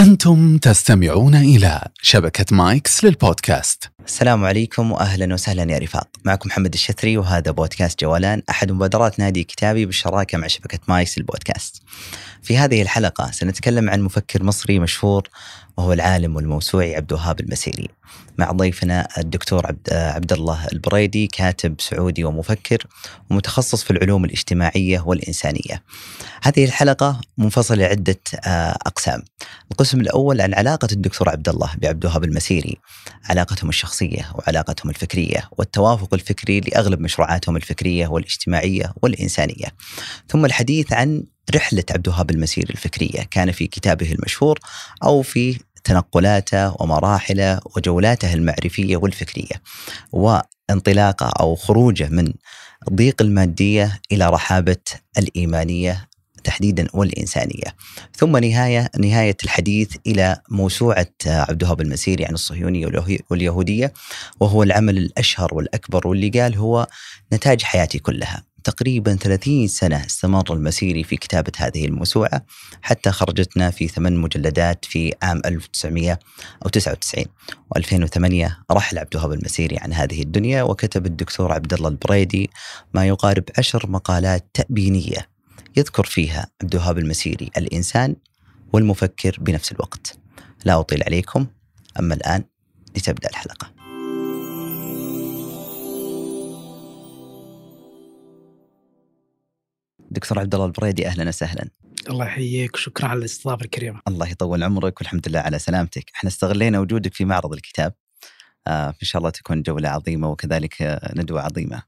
أنتم تستمعون إلى شبكة مايكس للبودكاست السلام عليكم واهلا وسهلا يا رفاق، معكم محمد الشثري وهذا بودكاست جولان أحد مبادرات نادي كتابي بالشراكة مع شبكة مايكس البودكاست. في هذه الحلقة سنتكلم عن مفكر مصري مشهور وهو العالم والموسوعي عبد الوهاب المسيري. مع ضيفنا الدكتور عبد الله البريدي كاتب سعودي ومفكر ومتخصص في العلوم الاجتماعية والإنسانية. هذه الحلقة منفصلة لعدة أقسام. القسم الأول عن علاقة الدكتور عبد الله بعبد الوهاب المسيري، علاقتهم الشخصية وعلاقتهم الفكرية والتوافق الفكري لأغلب مشروعاتهم الفكرية والاجتماعية والإنسانية. ثم الحديث عن رحلة عبد الوهاب المسيري الفكرية، كان في كتابه المشهور أو في تنقلاته ومراحله وجولاته المعرفيه والفكريه وانطلاقه أو خروجه من ضيق المادية إلى رحابة الإيمانية تحديدا والإنسانية. ثم نهاية نهاية الحديث إلى موسوعة عبد الوهاب المسيري عن الصهيونية واليهودية وهو العمل الأشهر والأكبر واللي قال هو نتاج حياتي كلها. تقريبا 30 سنة استمر المسيري في كتابة هذه الموسوعة حتى خرجتنا في ثمان مجلدات في عام 1999 و2008 رحل عبد الوهاب المسيري عن هذه الدنيا وكتب الدكتور عبد الله البريدي ما يقارب عشر مقالات تأبينية يذكر فيها عبد الوهاب المسيري الإنسان والمفكر بنفس الوقت. لا أطيل عليكم أما الآن لتبدأ الحلقة. دكتور عبد الله البريدي أهلا وسهلا. الله يحييك وشكرا على الاستضافة الكريمة. الله يطول عمرك والحمد لله على سلامتك، إحنا استغلينا وجودك في معرض الكتاب. آه إن شاء الله تكون جولة عظيمة وكذلك ندوة عظيمة.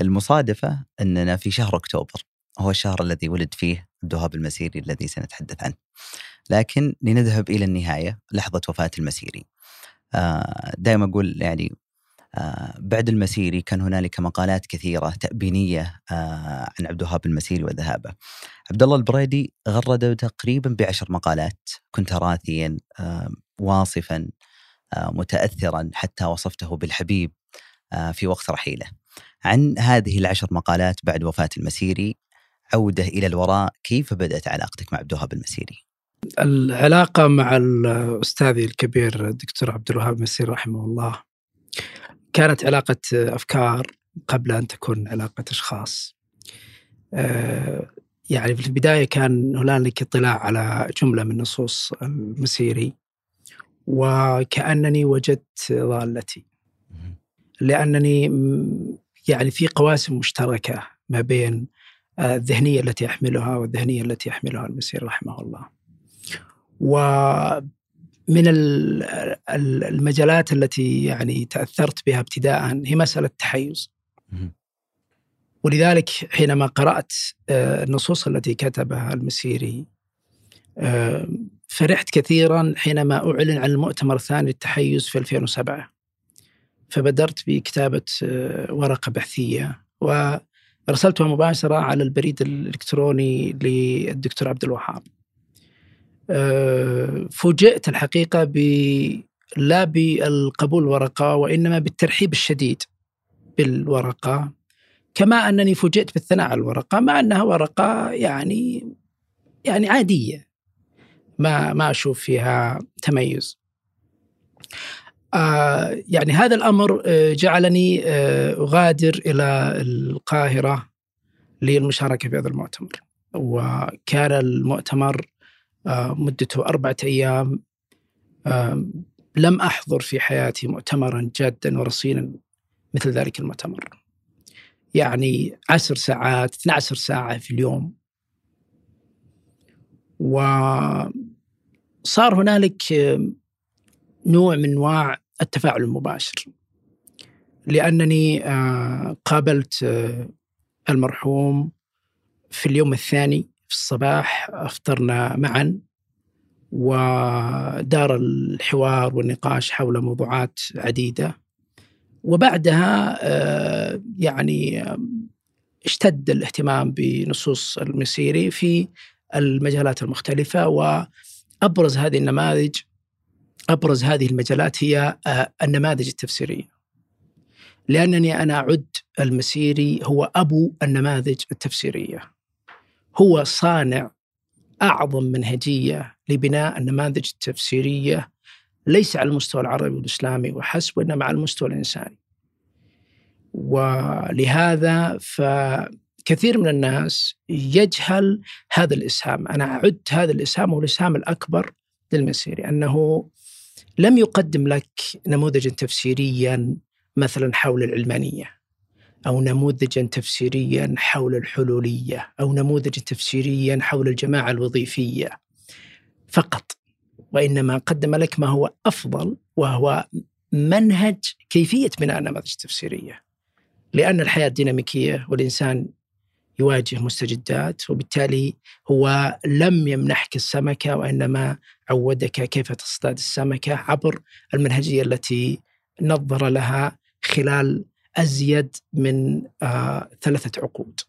المصادفة إننا في شهر أكتوبر هو الشهر الذي ولد فيه عبد الوهاب المسيري الذي سنتحدث عنه. لكن لنذهب إلى النهاية لحظة وفاة المسيري. آه دائما أقول يعني بعد المسيري كان هنالك مقالات كثيرة تأبينية آه عن عبد الوهاب المسيري وذهابه. عبد الله البريدي غرد تقريبا بعشر مقالات كنت راثيا آه واصفا متاثرا حتى وصفته بالحبيب في وقت رحيله. عن هذه العشر مقالات بعد وفاة المسيري عودة إلى الوراء كيف بدأت علاقتك مع عبد الوهاب المسيري؟ العلاقة مع الاستاذ الكبير الدكتور عبد الوهاب المسيري رحمه الله كانت علاقة أفكار قبل أن تكون علاقة أشخاص. يعني في البداية كان هنالك اطلاع على جملة من نصوص المسيري وكأنني وجدت ضالتي. لأنني يعني في قواسم مشتركة ما بين الذهنية التي أحملها والذهنية التي يحملها المسيري رحمه الله. من المجالات التي يعني تأثرت بها ابتداء هي مسألة التحيز. ولذلك حينما قرأت النصوص التي كتبها المسيري فرحت كثيرا حينما أعلن عن المؤتمر الثاني للتحيز في 2007. فبدرت بكتابة ورقة بحثية وأرسلتها مباشرة على البريد الإلكتروني للدكتور عبد الوهاب. فوجئت الحقيقة ب لا بالقبول الورقة وإنما بالترحيب الشديد بالورقة كما أنني فوجئت بالثناء على الورقة مع أنها ورقة يعني يعني عادية ما ما أشوف فيها تميز. آه يعني هذا الأمر جعلني أغادر إلى القاهرة للمشاركة في هذا المؤتمر. وكان المؤتمر مدته أربعة أيام. لم أحضر في حياتي مؤتمرا جادا ورصينا مثل ذلك المؤتمر. يعني عشر ساعات 12 ساعة في اليوم. وصار هنالك نوع من أنواع التفاعل المباشر. لأنني قابلت المرحوم في اليوم الثاني. في الصباح أفطرنا معا ودار الحوار والنقاش حول موضوعات عديدة وبعدها يعني اشتد الاهتمام بنصوص المسيري في المجالات المختلفة وأبرز هذه النماذج أبرز هذه المجالات هي النماذج التفسيرية. لأنني أنا أعد المسيري هو أبو النماذج التفسيرية. هو صانع أعظم منهجية لبناء النماذج التفسيرية ليس على المستوى العربي والإسلامي وحسب وإنما على المستوى الإنساني. ولهذا فكثير من الناس يجهل هذا الإسهام. أنا أعد هذا الإسهام هو الإسهام الأكبر للمسيري أنه لم يقدم لك نموذجا تفسيريا مثلا حول العلمانية. أو نموذجا تفسيريا حول الحلولية أو نموذجا تفسيريا حول الجماعة الوظيفية. فقط. وإنما قدم لك ما هو أفضل وهو منهج كيفية بناء نماذج تفسيرية. لأن الحياة ديناميكية والإنسان يواجه مستجدات وبالتالي هو لم يمنحك السمكة وإنما عودك كيف تصطاد السمكة عبر المنهجية التي نظر لها خلال أزيد من آه ثلاثة عقود.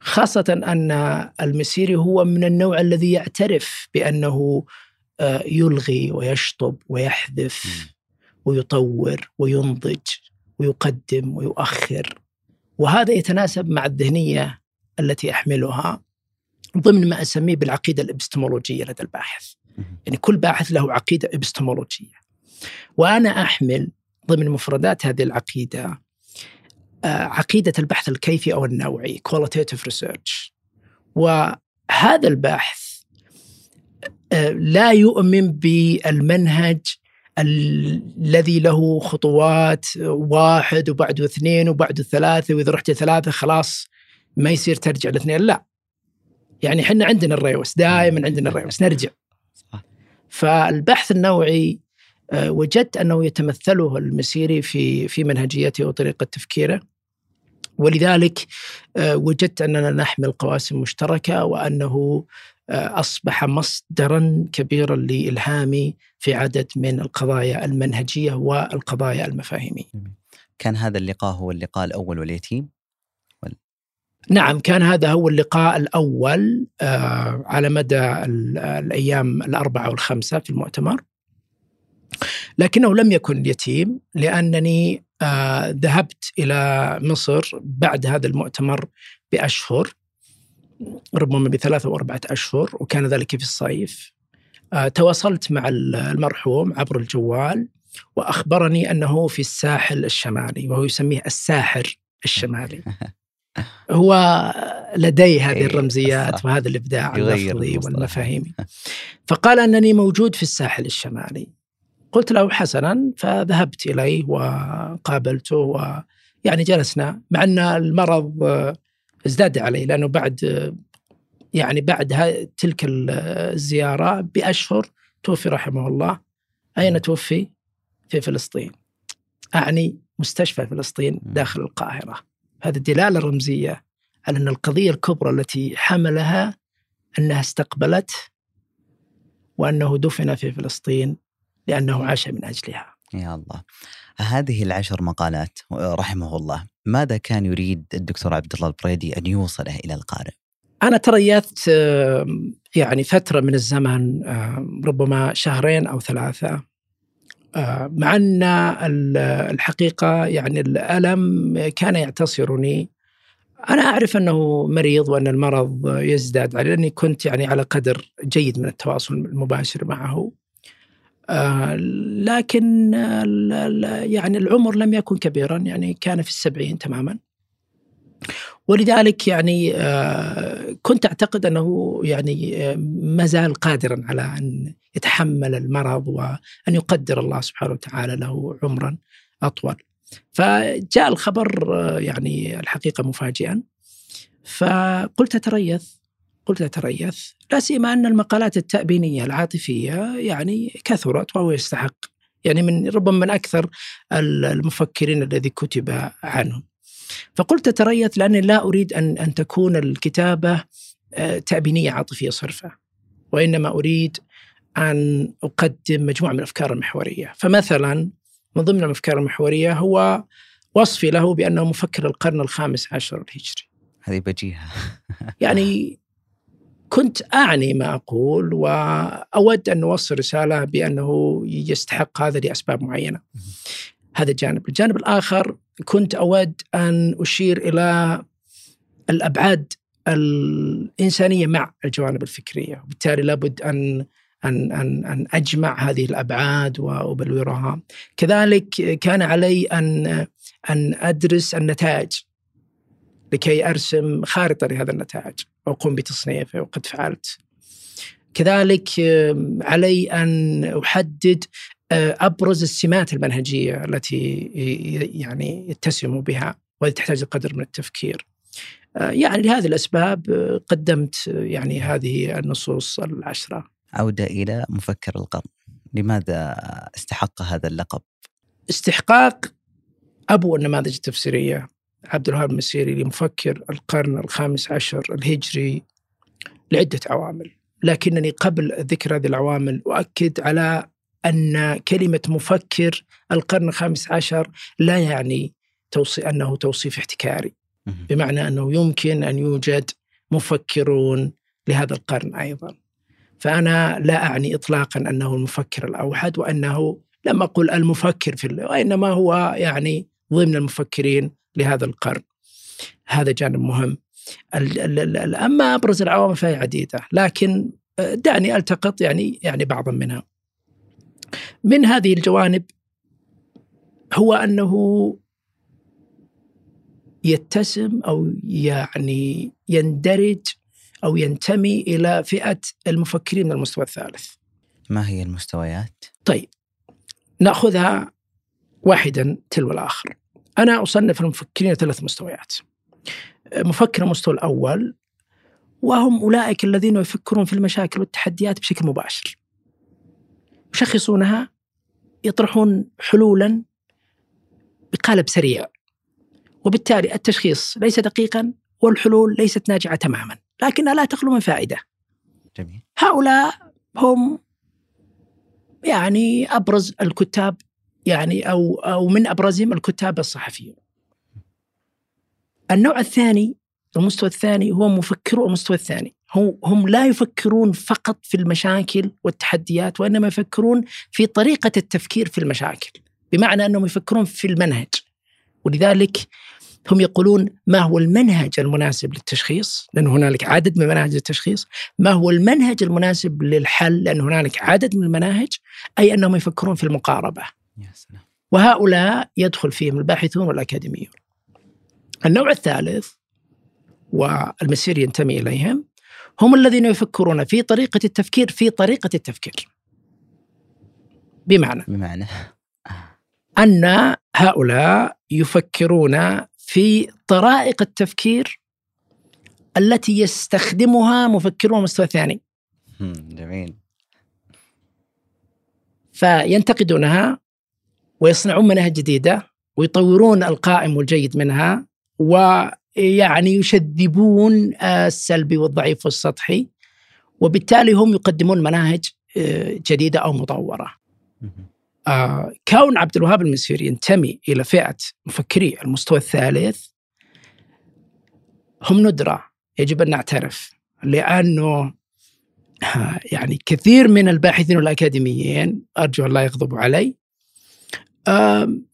خاصة أن المسيري هو من النوع الذي يعترف بأنه آه يلغي ويشطب ويحذف ويطور وينضج ويقدم ويؤخر. وهذا يتناسب مع الذهنية التي أحملها ضمن ما أسميه بالعقيدة الإبستمولوجية لدى الباحث. يعني كل باحث له عقيدة إبستمولوجية. وأنا أحمل ضمن مفردات هذه العقيدة. عقيدة البحث الكيفي أو النوعي qualitative research. وهذا البحث لا يؤمن بالمنهج الذي له خطوات واحد وبعده اثنين وبعده ثلاثة وإذا رحت ثلاثة خلاص ما يصير ترجع لاثنين لا. يعني إحنا عندنا الريوس دائما عندنا الريوس نرجع. فالبحث النوعي وجدت أنه يتمثله المسيري في في منهجيته وطريقة تفكيره ولذلك وجدت أننا نحمل قواسم مشتركة وأنه أصبح مصدرا كبيرا لإلهامي في عدد من القضايا المنهجية والقضايا المفاهيمية. كان هذا اللقاء هو اللقاء الأول واليتيم؟ وال... نعم كان هذا هو اللقاء الأول على مدى الأيام الأربعة والخمسة في المؤتمر. لكنه لم يكن يتيم لأنني ذهبت إلى مصر بعد هذا المؤتمر بأشهر ربما بثلاثة أو أربعة أشهر وكان ذلك في الصيف. تواصلت مع المرحوم عبر الجوال وأخبرني أنه في الساحل الشمالي وهو يسميه الساحر الشمالي. هو لديه هذه الرمزيات وهذا الإبداع اللفظي والمفاهيمي فقال أنني موجود في الساحل الشمالي. قلت له حسنا فذهبت إليه وقابلته ويعني جلسنا مع أن المرض ازداد علي لأنه بعد يعني بعد تلك الزيارة بأشهر توفي رحمه الله. أين توفي؟ في فلسطين. أعني مستشفى فلسطين داخل القاهرة. هذه الدلالة الرمزية على أن القضية الكبرى التي حملها أنها استقبلت وأنه دفن في فلسطين لأنه عاش من أجلها. يا الله. هذه العشر مقالات رحمه الله ماذا كان يريد الدكتور عبد الله البريدي أن يوصله إلى القارئ؟ أنا تريثت يعني فترة من الزمن ربما شهرين أو ثلاثة مع أن الحقيقة يعني الألم كان يعتصرني أنا أعرف أنه مريض وأن المرض يزداد علي لاني كنت يعني على قدر جيد من التواصل المباشر معه آه لكن يعني العمر لم يكن كبيرا يعني كان في السبعين تماما. ولذلك يعني آه كنت أعتقد أنه يعني آه ما زال قادرا على أن يتحمل المرض وأن يقدر الله سبحانه وتعالى له عمرا أطول. فجاء الخبر يعني الحقيقة مفاجئا. فقلت أتريث. قلت أتريث لا سيما أن المقالات التأبينية العاطفية يعني كثرت وهو يستحق. يعني من ربما من أكثر المفكرين الذي كتب عنهم فقلت أتريث لأني لا أريد أن أن تكون الكتابة تأبينية عاطفية صرفة. وإنما أريد أن أقدم مجموعة من الأفكار المحورية. فمثلا من ضمن الأفكار المحورية هو وصفي له بأنه مفكر القرن الخامس عشر الهجري. هذه بجيهة. يعني كنت أعني ما أقول وأود أن أوصل رسالة بأنه يستحق هذا لأسباب معينة. هذا الجانب الجانب الآخر كنت أود أن أشير إلى الأبعاد الإنسانية مع الجوانب الفكرية. وبالتالي لابد أن أن أن أن أجمع هذه الأبعاد وأبلورها. كذلك كان علي أن أن أدرس النتائج لكي أرسم خارطة لهذا النتائج. وأقوم بتصنيفه وقد فعلت. كذلك علي أن أحدد آه، أبرز السمات المنهجية التي يعني يتسم بها والتي تحتاج قدر من التفكير. آه، يعني لهذه الأسباب آه، قدمت يعني هذه النصوص العشرة. عودة إلى مفكر القرن. لماذا استحق هذا اللقب؟ استحقاق أبو النماذج التفسيرية. عبد الوهاب المسيري لمفكر القرن الخامس عشر الهجري لعدة عوامل. لكنني قبل ذكر هذه العوامل أؤكد على أن كلمة مفكر القرن الخامس عشر لا يعني توصي أنه توصيف احتكاري. بمعنى أنه يمكن أن يوجد مفكرون لهذا القرن أيضا. فأنا لا أعني إطلاقا أنه المفكر الأوحد وأنه لم أقل المفكر في وإنما هو يعني ضمن المفكرين لهذا القرن. هذا جانب مهم. أما أبرز العوامل فهي عديدة لكن آه، دعني ألتقط يعني يعني بعضا منها. من هذه الجوانب هو أنه يتسم أو يعني يندرج أو ينتمي إلى فئة المفكرين من المستوى الثالث. ما هي المستويات؟ طيب نأخذها واحدا تلو الآخر. أنا أصنف المفكرين ثلاث مستويات. مفكر المستوى الأول وهم أولئك الذين يفكرون في المشاكل والتحديات بشكل مباشر. يشخصونها يطرحون حلولا بقالب سريع. وبالتالي التشخيص ليس دقيقا والحلول ليست ناجعة تماما. لكنها لا تخلو من فائدة. جميل. هؤلاء هم يعني أبرز الكتاب يعني أو أو من أبرزهم الكتاب الصحفيون النوع الثاني المستوى الثاني هو مفكرو المستوى الثاني. هم هم لا يفكرون فقط في المشاكل والتحديات وإنما يفكرون في طريقة التفكير في المشاكل. بمعنى أنهم يفكرون في المنهج. ولذلك هم يقولون ما هو المنهج المناسب للتشخيص؟ لأن هنالك عدد من مناهج التشخيص. ما هو المنهج المناسب للحل؟ لأن هنالك عدد من المناهج. أي أنهم يفكرون في المقاربة. وهؤلاء يدخل فيهم الباحثون والأكاديميون. النوع الثالث والمسير ينتمي إليهم هم الذين يفكرون في طريقة التفكير في طريقة التفكير. بمعنى بمعنى؟ أن هؤلاء يفكرون في طرائق التفكير التي يستخدمها مفكرون المستوى الثاني. جميل. فينتقدونها ويصنعون مناهج جديدة ويطورون القائم والجيد منها ويعني يشذبون السلبي والضعيف والسطحي وبالتالي هم يقدمون مناهج آه، جديدة أو مطورة. آه كون عبد الوهاب المسيري ينتمي إلى فئة مفكري المستوى الثالث هم ندرة يجب أن نعترف لأنه آه يعني كثير من الباحثين والأكاديميين أرجو الله يغضبوا علي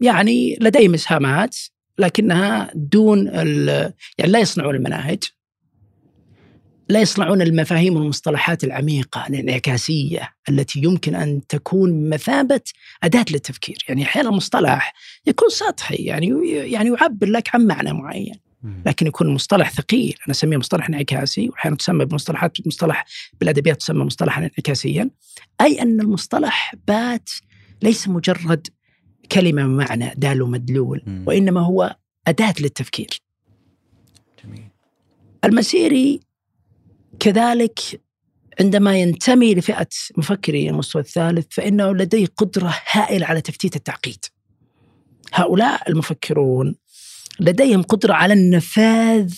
يعني لديهم اسهامات لكنها دون يعني لا يصنعون المناهج. لا يصنعون المفاهيم والمصطلحات العميقة الانعكاسية التي يمكن أن تكون مثابة أداة للتفكير. يعني أحيانا المصطلح يكون سطحي يعني يعني يعبر لك عن معنى معين. لكن يكون مصطلح ثقيل أنا أسميه مصطلح انعكاسي وأحيانا تسمى بمصطلحات مصطلح بالأدبيات تسمى مصطلحا انعكاسيا. أي أن المصطلح بات ليس مجرد كلمة بمعنى دال ومدلول وإنما هو أداة للتفكير. جميل. المسيري كذلك عندما ينتمي لفئة مفكري المستوى الثالث فإنه لديه قدرة هائلة على تفتيت التعقيد. هؤلاء المفكرون لديهم قدرة على النفاذ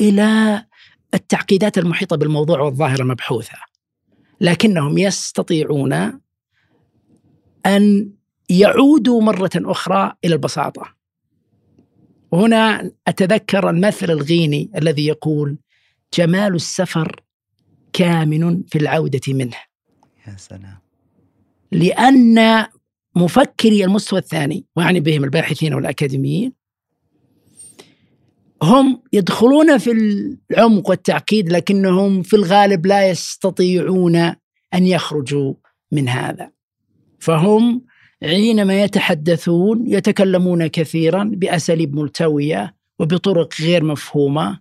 إلى التعقيدات المحيطة بالموضوع والظاهرة المبحوثة. لكنهم يستطيعون أن يعودوا مرة أخرى إلى البساطة. وهنا أتذكر المثل الغيني الذي يقول جمال السفر كامن في العودة منه. يا سلام. لأن مفكري المستوى الثاني وأعني بهم الباحثين والأكاديميين هم يدخلون في العمق والتعقيد لكنهم في الغالب لا يستطيعون أن يخرجوا من هذا. فهم حينما يتحدثون يتكلمون كثيرا باساليب ملتويه وبطرق غير مفهومة.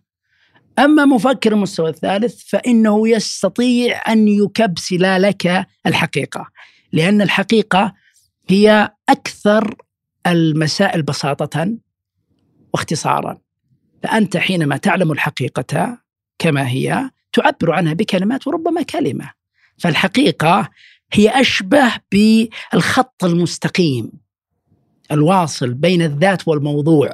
أما مفكر المستوى الثالث فإنه يستطيع أن يكبسل لك الحقيقة لأن الحقيقة هي أكثر المسائل بساطة واختصارا. فأنت حينما تعلم الحقيقة كما هي تعبر عنها بكلمات وربما كلمة. فالحقيقة هي أشبه بالخط المستقيم الواصل بين الذات والموضوع.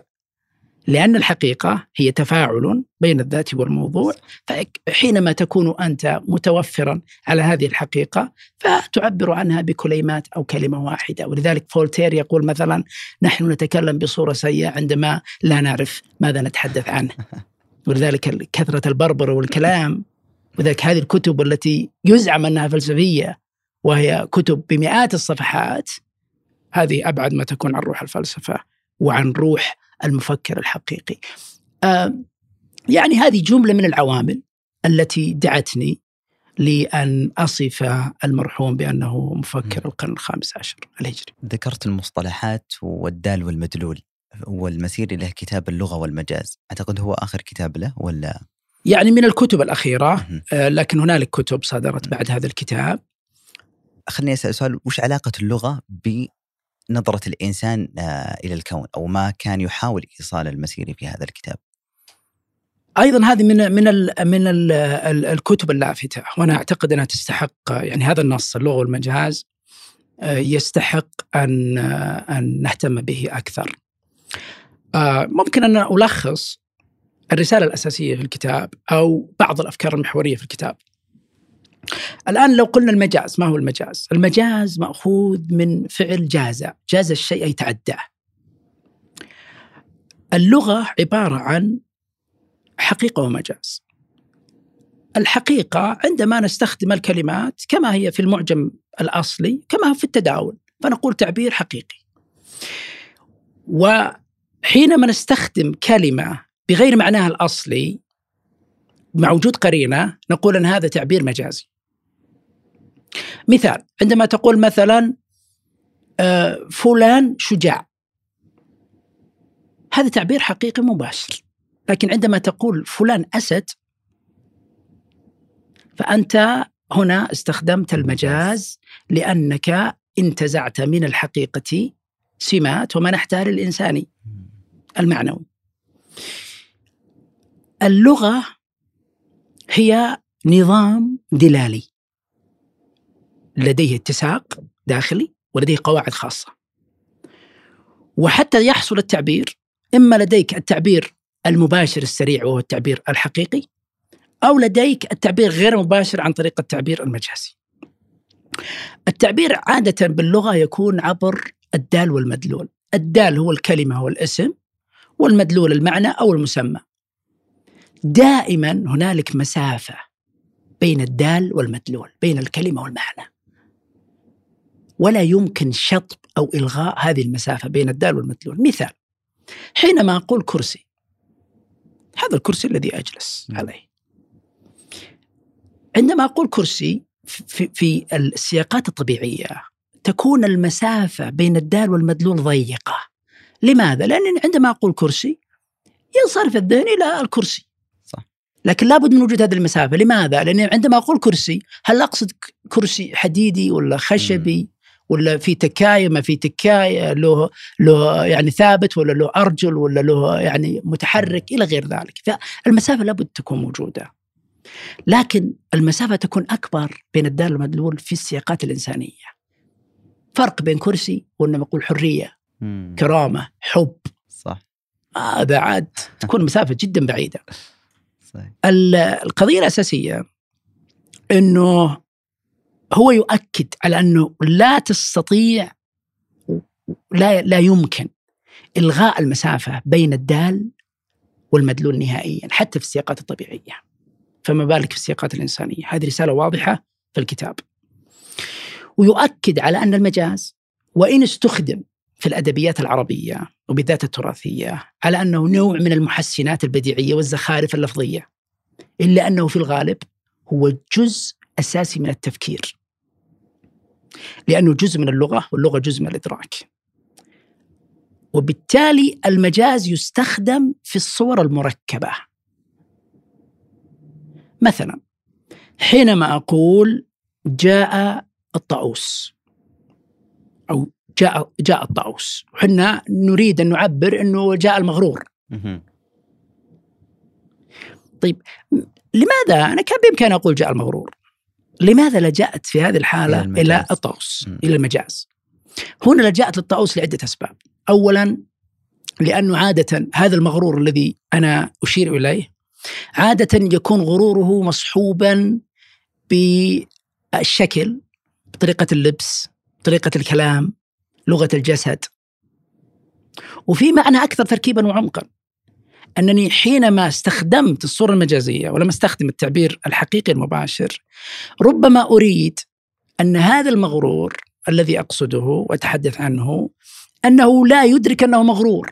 لأن الحقيقة هي تفاعل بين الذات والموضوع فحينما تكون أنت متوفرا على هذه الحقيقة فتعبر عنها بكلمات أو كلمة واحدة. ولذلك فولتير يقول مثلا نحن نتكلم بصورة سيئة عندما لا نعرف ماذا نتحدث عنه. ولذلك كثرة البربر والكلام. وذلك هذه الكتب التي يزعم أنها فلسفية. وهي كتب بمئات الصفحات. هذه أبعد ما تكون عن روح الفلسفة وعن روح المفكر الحقيقي. يعني هذه جملة من العوامل التي دعتني لأن أصف المرحوم بأنه مفكر القرن الخامس عشر الهجري. ذكرت المصطلحات والدال والمدلول والمسير له كتاب اللغة والمجاز. أعتقد هو آخر كتاب له ولا؟ يعني من الكتب الأخيرة آه لكن هنالك كتب صدرت بعد هذا الكتاب. خليني أسأل سؤال وش علاقة اللغة نظرة الإنسان آه، إلى الكون أو ما كان يحاول إيصال المسيري في هذا الكتاب أيضا هذه من من من ال الكتب اللافتة وأنا أعتقد أنها تستحق يعني هذا النص اللغة والمجاز آه، يستحق أن آه، أن نهتم به أكثر. ممكن أن ألخص الرسالة الأساسية في الكتاب أو بعض الأفكار المحورية في الكتاب. الآن لو قلنا المجاز ما هو المجاز؟ المجاز مأخوذ من فعل جاز. جاز الشيء أي تعداه. اللغة عبارة عن حقيقة ومجاز. الحقيقة عندما نستخدم الكلمات كما هي في المعجم الأصلي كما هو في التداول فنقول تعبير حقيقي. وحينما نستخدم كلمة بغير معناها الأصلي مع وجود قرينة نقول أن هذا تعبير مجازي. مثال عندما تقول مثلا آه، فلان شجاع. هذا تعبير حقيقي مباشر. لكن عندما تقول فلان أسد فأنت هنا استخدمت المجاز لأنك انتزعت من الحقيقة سمات ومنحتها للإنسان المعنوي. اللغة هي نظام دلالي. لديه اتساق داخلي ولديه قواعد خاصة. وحتى يحصل التعبير إما لديك التعبير المباشر السريع وهو التعبير الحقيقي أو لديك التعبير غير مباشر عن طريق التعبير المجازي التعبير عادة باللغة يكون عبر الدال والمدلول. الدال هو الكلمة والاسم والمدلول المعنى أو المسمى. دائما هنالك مسافة بين الدال والمدلول بين الكلمة والمعنى. ولا يمكن شطب أو إلغاء هذه المسافة بين الدال والمدلول. مثال حينما أقول كرسي هذا الكرسي الذي أجلس عليه. عندما أقول كرسي في, في السياقات الطبيعية تكون المسافة بين الدال والمدلول ضيقة. لماذا؟ لأن عندما أقول كرسي ينصرف الذهن إلى الكرسي. لكن لابد من وجود هذه المسافة. لماذا؟ لأن عندما أقول كرسي هل أقصد كرسي حديدي ولا خشبي ولا في تكاية؟ ما في تكاية. له له يعني ثابت ولا له أرجل ولا له يعني متحرك إلى غير ذلك. فالمسافة لابد تكون موجودة. لكن المسافة تكون أكبر بين الدال والمدلول في السياقات الإنسانية. فرق بين كرسي وإنما نقول حرية كرامة حب. صح. هذا عاد تكون مسافة جدا بعيدة. صحيح. القضية الأساسية أنه هو يؤكد على إنه لا تستطيع لا لا يمكن إلغاء المسافة بين الدال والمدلول نهائيا حتى في السياقات الطبيعية. فما بالك في السياقات الإنسانية؟ هذه رسالة واضحة في الكتاب. ويؤكد على أن المجاز وإن استخدم في الأدبيات العربية وبالذات التراثية على أنه نوع من المحسنات البديعية والزخارف اللفظية إلا أنه في الغالب هو جزء أساسي من التفكير. لأنه جزء من اللغة واللغة جزء من الإدراك. وبالتالي المجاز يستخدم في الصور المركبة. مثلا حينما أقول جاء الطاووس أو جاء جاء الطاووس. وحنا نريد أن نعبر أنه جاء المغرور. طيب لماذا؟ أنا كان بإمكاني أقول جاء المغرور. لماذا لجأت في هذه الحالة إلى المجاز. إلى الطاووس. إلى المجاز. هنا لجأت للطاووس لعدة أسباب. أولا لأنه عادة هذا المغرور الذي أنا أشير إليه عادة يكون غروره مصحوبا بالشكل بطريقة اللبس طريقة الكلام لغة الجسد. وفي معنى أكثر تركيبا وعمقا أنني حينما استخدمت الصورة المجازية ولم أستخدم التعبير الحقيقي المباشر ربما أريد أن هذا المغرور الذي أقصده وأتحدث عنه أنه لا يدرك أنه مغرور.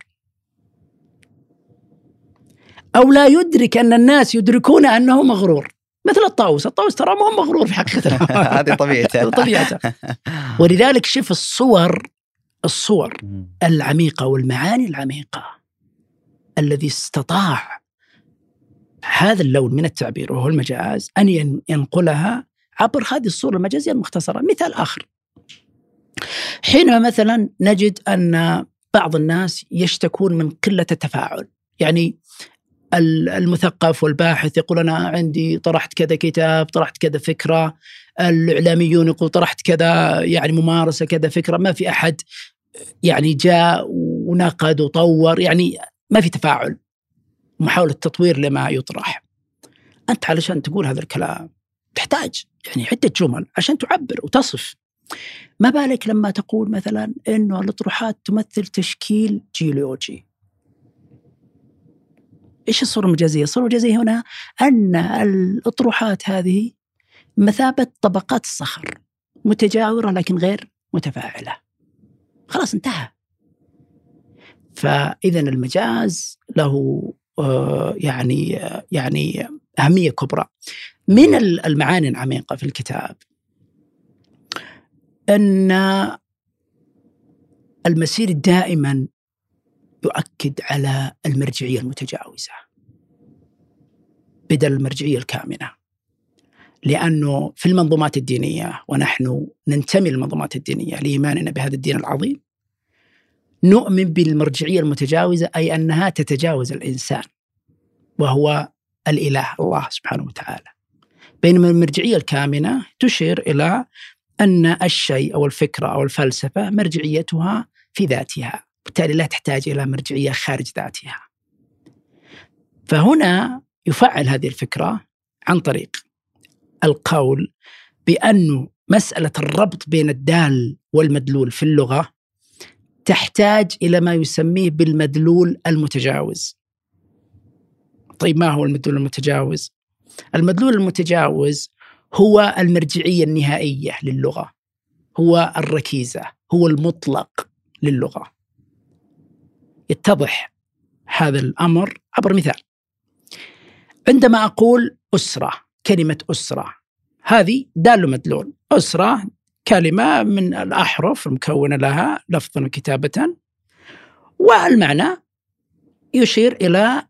أو لا يدرك أن الناس يدركون أنه مغرور. مثل الطاووس. الطاووس ترى ما هو مغرور في حقيقته هذه طبيعته. طبيعته. ولذلك شوف الصور الصور. العميقة والمعاني العميقة الذي استطاع هذا اللون من التعبير وهو المجاز أن ين- ينقلها عبر هذه الصورة المجازية المختصرة مثال آخر حينما مثلا نجد أن بعض الناس يشتكون من قلة التفاعل يعني ال- المثقف والباحث يقول أنا عندي طرحت كذا كتاب طرحت كذا فكرة الإعلاميون يقول طرحت كذا يعني ممارسة كذا فكرة ما في أحد يعني جاء ونقد وطور يعني ما في تفاعل. محاولة تطوير لما يطرح. أنت علشان تقول هذا الكلام تحتاج يعني عدة جمل عشان تعبر وتصف. ما بالك لما تقول مثلا أنه الأطروحات تمثل تشكيل جيولوجي؟ إيش الصورة المجازية؟ الصورة المجازية هنا أن الأطروحات هذه مثابة طبقات الصخر متجاورة لكن غير متفاعلة. خلاص انتهى. فإذا المجاز له آه، يعني يعني أهمية كبرى. من ال- المعاني العميقة في الكتاب أن المسير دائما يؤكد على المرجعية المتجاوزة بدل المرجعية الكامنة. لأنه في المنظومات الدينية ونحن ننتمي للمنظومات الدينية لإيماننا بهذا الدين العظيم نؤمن بالمرجعية المتجاوزة أي أنها تتجاوز الإنسان وهو الإله الله سبحانه وتعالى. بينما المرجعية الكامنة تشير إلى أن الشيء أو الفكرة أو الفلسفة مرجعيتها في ذاتها بالتالي لا تحتاج إلى مرجعية خارج ذاتها. فهنا يفعل هذه الفكرة عن طريق القول بأن مسألة الربط بين الدال والمدلول في اللغة تحتاج إلى ما يسميه بالمدلول المتجاوز. طيب ما هو المدلول المتجاوز؟ المدلول المتجاوز هو المرجعية النهائية للغة هو الركيزة هو المطلق للغة. يتضح هذا الأمر عبر مثال. عندما أقول أسرة كلمة أسرة. هذه دال مدلول. أسرة كلمة من الأحرف المكونة لها لفظا وكتابة. والمعنى يشير إلى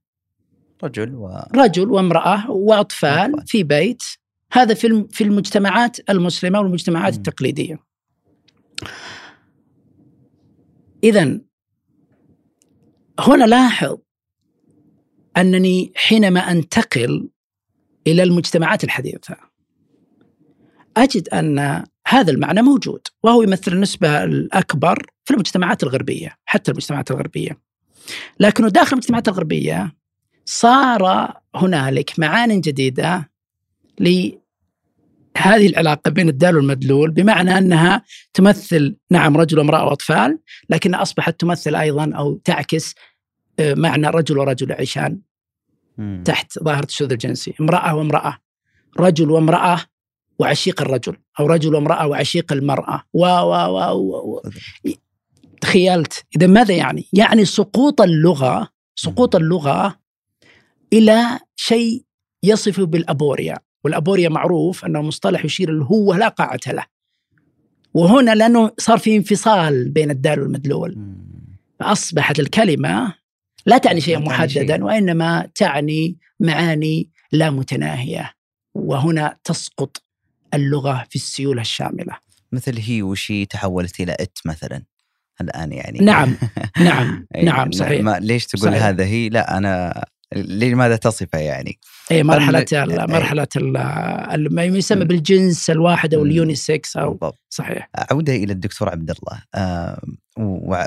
رجل و رجل وامرأة وأطفال أطفال. في بيت. هذا في في المجتمعات المسلمة والمجتمعات مم. التقليدية. إذا هنا لاحظ أنني حينما أنتقل إلى المجتمعات الحديثة. أجد أن هذا المعنى موجود وهو يمثل النسبة الأكبر في المجتمعات الغربية حتى المجتمعات الغربية. لكنه داخل المجتمعات الغربية صار هنالك معان جديدة لهذه العلاقة بين الدال والمدلول بمعنى أنها تمثل نعم رجل وامرأة وأطفال لكنها أصبحت تمثل أيضا أو تعكس آه، معنى رجل ورجل يعيشان مم. تحت ظاهرة الشذوذ الجنسي. امرأة وامرأة رجل وامرأة وعشيق الرجل أو رجل وامرأة وعشيق المرأة. و و و, و, و. تخيلت. إذا ماذا يعني؟ يعني سقوط اللغة سقوط اللغة إلى شيء يصف بالأبوريا، والأبوريا معروف أنه مصطلح يشير الهوة لا قاعة له. وهنا لأنه صار في انفصال بين الدال والمدلول. فأصبحت الكلمة لا تعني شيئا محددا وإنما تعني معاني لا متناهية وهنا تسقط اللغة في السيولة الشاملة. مثل هي وشي تحولت إلى it مثلا الآن يعني نعم نعم نعم صحيح ما ليش تقول صحيح. هذا هي لا أنا لماذا تصفه يعني؟ اي مرحلة ال- مرحلة ما يسمى بالجنس الواحد أو. ال unisex أو بالضبط. صحيح. عودة إلى الدكتور عبد الله آه،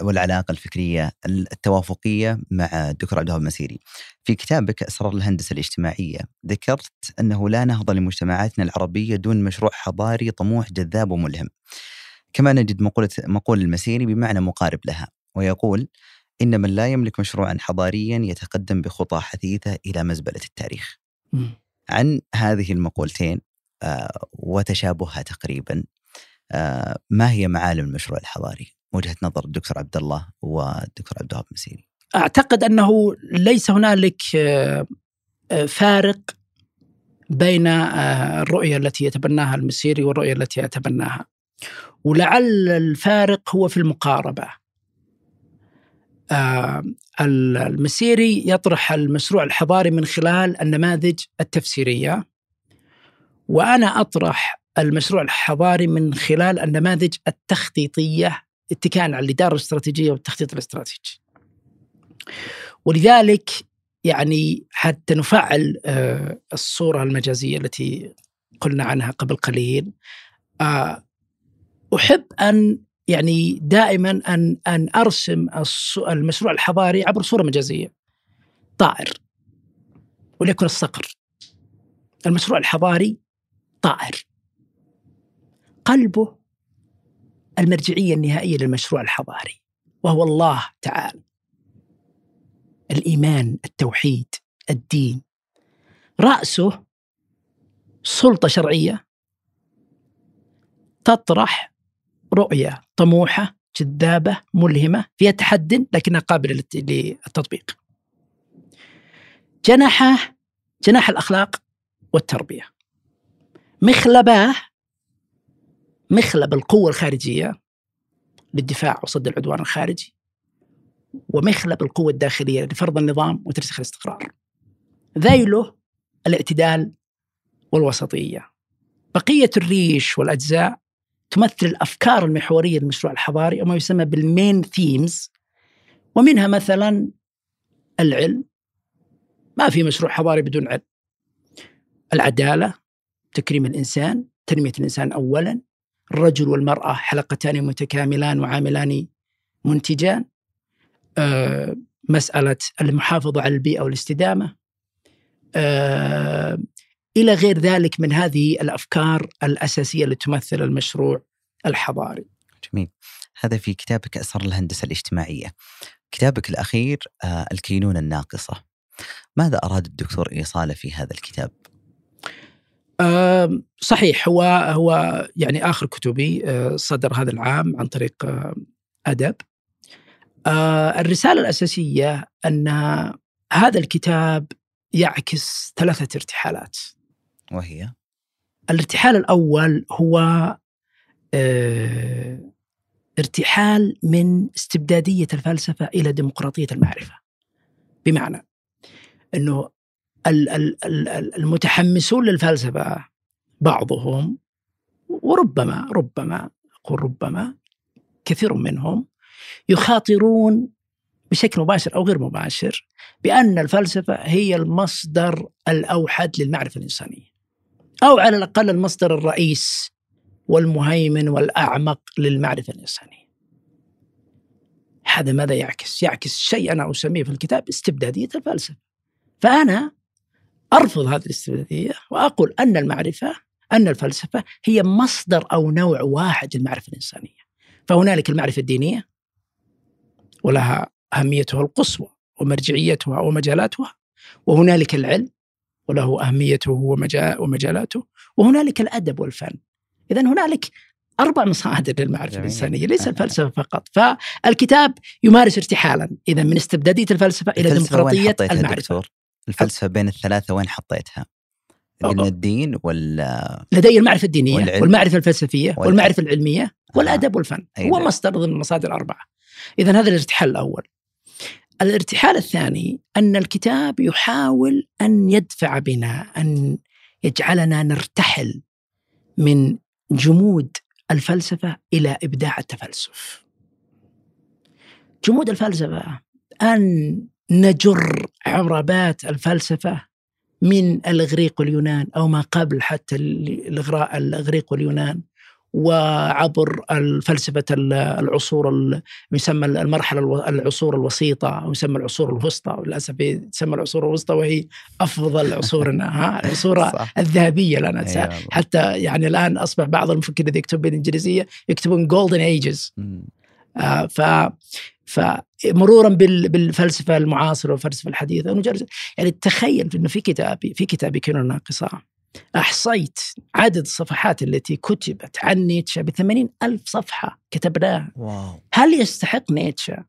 والعلاقة الفكرية التوافقية مع الدكتور عبد الوهاب المسيري. في كتابك أسرار الهندسة الاجتماعية ذكرت أنه لا نهضة لمجتمعاتنا العربية دون مشروع حضاري طموح جذاب وملهم. كما نجد مقولة مقول المسيري بمعنى مقارب لها ويقول إن من لا يملك مشروعا حضاريا يتقدم بخطى حثيثة إلى مزبلة التاريخ مم. عن هذه المقولتين آه، وتشابهها تقريبا آه، ما هي معالم المشروع الحضاري؟ وجهة نظر الدكتور عبد الله والدكتور عبد الوهاب المسيري. أعتقد أنه ليس هنالك آه، آه، فارق بين آه، الرؤية التي يتبناها المسيري والرؤية التي يتبناها ولعل الفارق هو في المقاربة آه، ال- المسيري يطرح المشروع الحضاري من خلال النماذج التفسيرية وأنا أطرح المشروع الحضاري من خلال النماذج التخطيطية اتكاء على الإدارة الاستراتيجية والتخطيط الاستراتيجي. ولذلك يعني حتى نفعل آه، الصورة المجازية التي قلنا عنها قبل قليل آه، أحب أن يعني دائما أن أن أرسم المشروع الحضاري عبر صورة مجازية. طائر وليكن الصقر. المشروع الحضاري طائر. قلبه المرجعية النهائية للمشروع الحضاري وهو الله تعالى. الإيمان، التوحيد، الدين. رأسه سلطة شرعية تطرح رؤية طموحة جذابة ملهمة فيها تحد لكنها قابلة للت- للتطبيق. جناحه جناح الأخلاق والتربية. مخلباه مخلب القوة الخارجية للدفاع وصد العدوان الخارجي ومخلب القوة الداخلية لفرض النظام وترسيخ الاستقرار. ذيله الاعتدال والوسطية. بقية الريش والأجزاء تمثل الأفكار المحورية للمشروع الحضاري أو ما يسمى بالمين ثيمز ومنها مثلا العلم ما في مشروع حضاري بدون علم. العدالة تكريم الإنسان، تنمية الإنسان اولا، الرجل والمرأة حلقتان متكاملان وعاملان منتجان. آه، مسألة المحافظة على البيئة والاستدامة. آه، إلى غير ذلك من هذه الأفكار الأساسية اللي تمثل المشروع الحضاري. جميل. هذا في كتابك اسرار الهندسة الاجتماعية. كتابك الأخير آه، الكينونة الناقصة. ماذا أراد الدكتور إيصاله في هذا الكتاب؟ صحيح هو هو يعني آخر كتبي آه، صدر هذا العام عن طريق آه، أدب. الرسالة الأساسية أن هذا الكتاب يعكس ثلاثة ارتحالات. وهي الارتحال الأول هو آه، ارتحال من استبدادية الفلسفة إلى ديمقراطية المعرفة. بمعنى ال- المتحمسون للفلسفة بعضهم وربما ربما أقول ربما كثير منهم يخاطرون بشكل مباشر أو غير مباشر بأن الفلسفة هي المصدر الأوحد للمعرفة الإنسانية. أو على الأقل المصدر الرئيس والمهيمن والأعمق للمعرفة الإنسانية. هذا ماذا يعكس؟ يعكس شيء أنا أسميه في الكتاب استبدادية الفلسفة. فأنا أرفض هذه الاستبدادية وأقول أن المعرفة أن الفلسفة هي مصدر أو نوع واحد للمعرفة الإنسانية. فهنالك المعرفة الدينية ولها أهميتها القصوى ومرجعيتها ومجالاتها وهنالك العلم وله أهميته ومجا- ومجالاته وهنالك الأدب والفن. اذا هنالك أربع مصادر للمعرفة جميل. الإنسانية ليس الفلسفة فقط فالكتاب يمارس ارتحالا إذا من استبدادية الفلسفة إلى الفلسفة وين ديمقراطية حطيتها المعرفة دكتور؟ الفلسفة بين الثلاثة وين حطيتها؟ من الدين ولا لدي المعرفة الدينية والعلم. والمعرفة الفلسفية والأدب. والمعرفة العلمية والأدب والفن هو نعم. مصدر ضمن المصادر الأربعة إذا هذا الارتحال الأول الارتحال الثاني أن الكتاب يحاول أن يدفع بنا أن يجعلنا نرتحل من جمود الفلسفة إلى إبداع التفلسف. جمود الفلسفة أن نجر عربات الفلسفة من الإغريق واليونان أو ما قبل حتى الإغراء الإغريق واليونان وعبر الفلسفة العصور ال- يسمى المرحلة العصور الوسيطة أو يسمى العصور الوسطى وللأسف تسمى العصور الوسطى وهي أفضل عصورنا ها؟ العصور الذهبية لنا أي والله. حتى يعني الآن أصبح بعض المفكرين الذي يكتب بالإنجليزية يكتبون ages. مم. آه، ف فمرورا بال- بالفلسفة المعاصرة والفلسفة الحديثة. مجرد يعني تخيل إنه في كتابي في كتابي كنون ناقصه أحصيت عدد الصفحات التي كتبت عن نيتشه ب ألف صفحة كتبناها. واو. هل يستحق نيتشه؟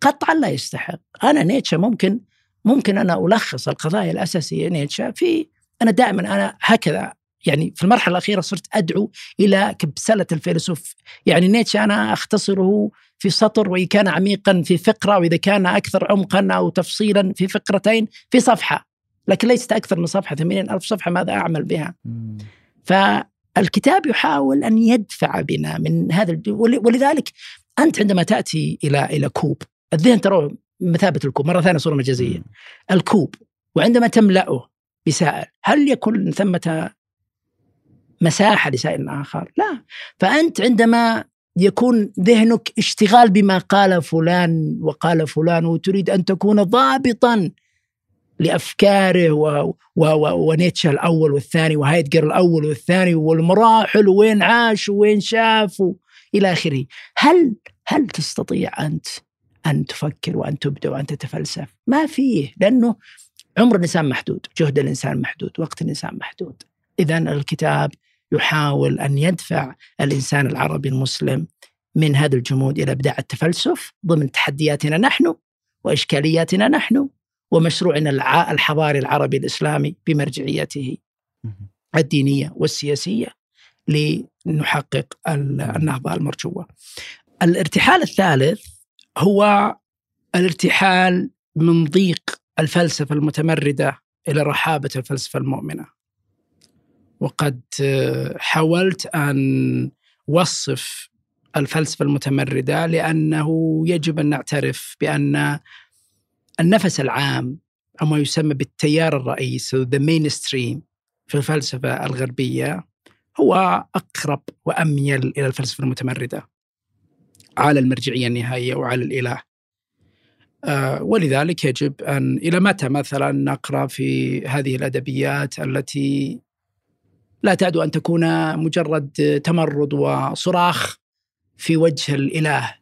قطعا لا يستحق. أنا نيتشه ممكن ممكن أنا ألخص القضايا الأساسية نيتشه في أنا دائما أنا هكذا يعني في المرحلة الأخيرة صرت أدعو إلى كبسلة الفيلسوف. يعني نيتشه أنا أختصره في سطر وإن كان عميقا في فقرة وإذا كان أكثر عمقا أو تفصيلا في فقرتين في صفحة. لكن ليست أكثر من صفحة 80 ألف صفحة ماذا أعمل بها؟ فالكتاب يحاول أن يدفع بنا من هذا ولذلك أنت عندما تأتي إلى إلى كوب الذهن ترى مثابة الكوب مرة ثانية صورة مجازية مم. الكوب وعندما تملأه بسائل هل يكون ثمة مساحة لسائل آخر؟ لا فأنت عندما يكون ذهنك اشتغال بما قال فلان وقال فلان وتريد أن تكون ضابطا لأفكاره و... و... و... ونيتشه الأول والثاني وهايدجر الأول والثاني والمراحل وين عاش وين شاف و... إلى آخره. هل هل تستطيع أنت أن تفكر وأن تبدأ وأن تتفلسف؟ ما فيه لأنه عمر الإنسان محدود جهد الإنسان محدود وقت الإنسان محدود. إذا الكتاب يحاول أن يدفع الإنسان العربي المسلم من هذا الجمود إلى إبداع التفلسف ضمن تحدياتنا نحن وإشكالياتنا نحن ومشروعنا الحضاري العربي الإسلامي بمرجعيته مم. الدينية والسياسية لنحقق ال- النهضة المرجوة. الارتحال الثالث هو الارتحال من ضيق الفلسفة المتمردة إلى رحابة الفلسفة المؤمنة. وقد حاولت أن وصف الفلسفة المتمردة لأنه يجب أن نعترف بأن النفس العام أو ما يسمى بالتيار الرئيسي the mainstream في الفلسفة الغربية هو أقرب وأميل إلى الفلسفة المتمردة. على المرجعية النهائية وعلى الإله. آه، ولذلك يجب أن إلى متى مثلا نقرأ في هذه الأدبيات التي لا تعد أن تكون مجرد تمرد وصراخ في وجه الإله.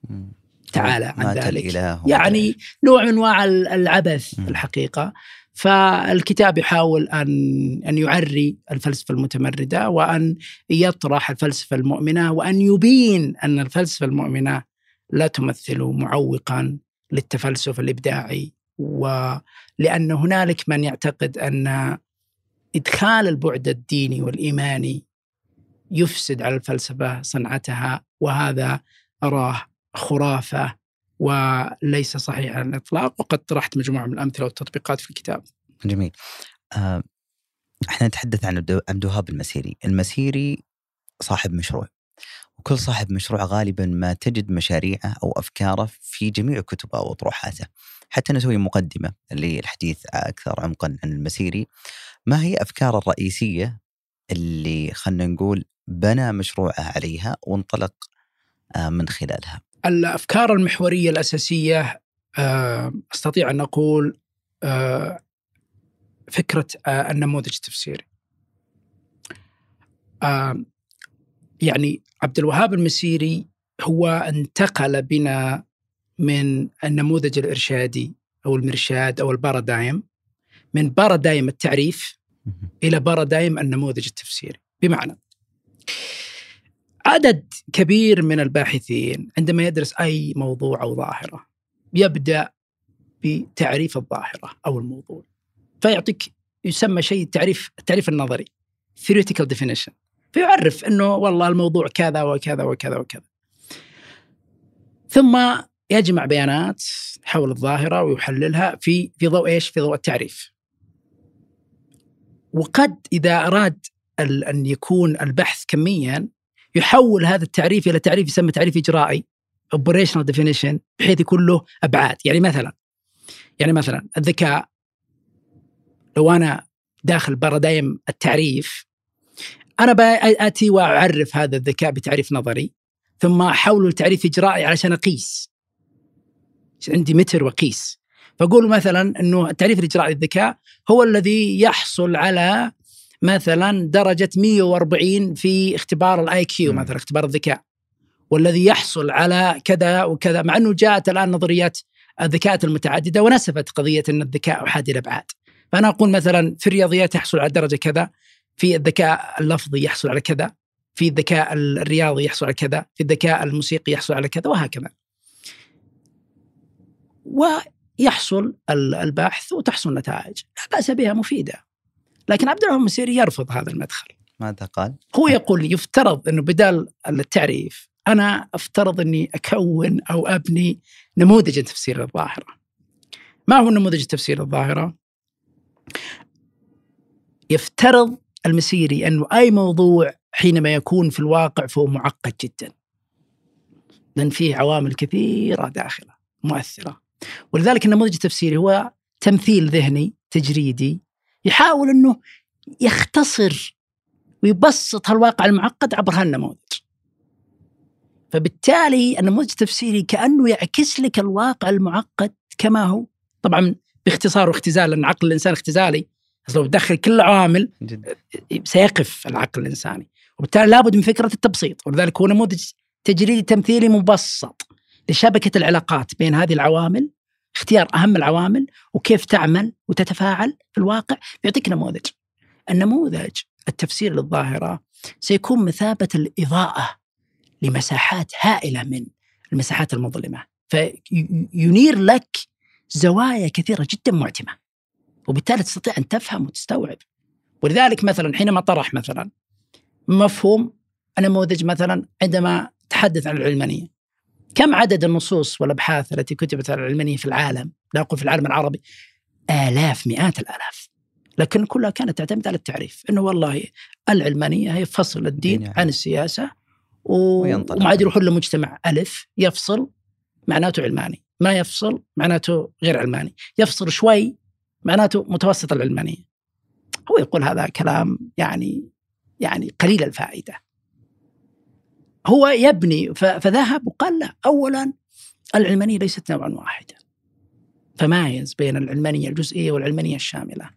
تعالى عن ذلك. يعني نوع من أنواع العبث. في الحقيقة. فالكتاب يحاول ان أن يعري الفلسفة المتمردة وأن يطرح الفلسفة المؤمنة وأن يبين أن الفلسفة المؤمنة لا تمثل معوقا للتفلسف الإبداعي ولان هنالك من يعتقد أن إدخال البعد الديني والإيماني يفسد على الفلسفة صنعتها وهذا أراه خرافة وليس صحيح على الإطلاق. وقد طرحت مجموعة من الأمثلة والتطبيقات في الكتاب. جميل. آه، إحنا نتحدث عن عبد الوهاب المسيري. المسيري صاحب مشروع. وكل صاحب مشروع غالبا ما تجد مشاريعه أو أفكاره في جميع كتبه واطروحاته حتى نسوي مقدمة للحديث أكثر عمقا عن المسيري. ما هي أفكاره الرئيسية اللي خلينا نقول بنى مشروعه عليها وانطلق آه، من خلالها؟ الأفكار المحورية الأساسية آه، أستطيع أن أقول آه، فكرة آه، النموذج التفسيري. يعني عبد الوهاب المسيري هو انتقل بنا من النموذج الإرشادي أو المرشاد أو البارادايم من بارادايم التعريف إلى بارادايم النموذج التفسيري بمعنى عدد كبير من الباحثين عندما يدرس أي موضوع أو ظاهرة يبدأ بتعريف الظاهرة أو الموضوع فيعطيك يسمى شيء التعريف التعريف النظري theoretical definition فيعرف إنه والله الموضوع كذا وكذا وكذا وكذا ثم يجمع بيانات حول الظاهرة ويحللها في في ضوء إيش؟ في ضوء التعريف. وقد إذا أراد أن يكون البحث كميا يحول هذا التعريف إلى تعريف يسمى تعريف إجرائي operational definition بحيث يكون له أبعاد، يعني مثلا يعني مثلا الذكاء لو أنا داخل paradigm التعريف أنا أتي وأعرف هذا الذكاء بتعريف نظري ثم أحوله لتعريف إجرائي علشان أقيس. عندي متر وقيس فأقول مثلا إنه التعريف الإجرائي للذكاء هو الذي يحصل على مثلا درجة 140 في اختبار ال IQ مثلا اختبار الذكاء والذي يحصل على كذا وكذا مع إنه جاءت الآن نظريات الذكاءات المتعددة ونسفت قضية إن الذكاء احادي الابعاد فأنا أقول مثلا في الرياضيات يحصل على درجة كذا في الذكاء اللفظي يحصل على كذا في الذكاء الرياضي يحصل على كذا في الذكاء الموسيقي يحصل على كذا وهكذا. ويحصل البحث وتحصل نتائج. لا بأس بها مفيدة. لكن عبد الرحمن المسيري يرفض هذا المدخل ماذا قال؟ هو يقول يفترض أنه بدال التعريف أنا أفترض أني أكون أو أبني نموذج تفسير الظاهرة ما هو نموذج تفسير الظاهرة؟ يفترض المسيري أنه أي موضوع حينما يكون في الواقع فهو معقد جدا لأن فيه عوامل كثيرة داخلة مؤثرة ولذلك النموذج التفسيري هو تمثيل ذهني تجريدي يحاول أنه يختصر ويبسط هالواقع المعقد عبر هالنموذج. فبالتالي النموذج التفسيري كأنه يعكس لك الواقع المعقد كما هو. طبعا باختصار واختزال لأن عقل الإنسان اختزالي. لو تدخل كل العوامل سيقف العقل الإنساني. وبالتالي لابد من فكرة التبسيط. ولذلك هو نموذج تجريدي تمثيلي مبسط لشبكة العلاقات بين هذه العوامل اختيار أهم العوامل وكيف تعمل وتتفاعل في الواقع يعطيك نموذج. النموذج التفسير للظاهرة سيكون مثابة الإضاءة لمساحات هائلة من المساحات المظلمة فينير لك زوايا كثيرة جدا معتمة وبالتالي تستطيع أن تفهم وتستوعب. ولذلك مثلا حينما طرح مثلا مفهوم نموذج مثلا عندما تحدث عن العلمانية كم عدد النصوص والأبحاث التي كتبت على العلمانية في العالم؟ لا أقول في العالم العربي. آلاف مئات الآلاف. لكن كلها كانت تعتمد على التعريف. إنه والله العلمانية هي فصل الدين يعني. عن السياسة و... وما عاد يروحون لمجتمع ألف. يفصل معناته علماني. ما يفصل معناته غير علماني. يفصل شوي معناته متوسط العلمانية. هو يقول هذا كلام يعني يعني قليل الفائدة. هو يبني فذهب وقال لا اولا العلمانية ليست نوعا واحدا. فمايز بين العلمانية الجزئية والعلمانية الشاملة.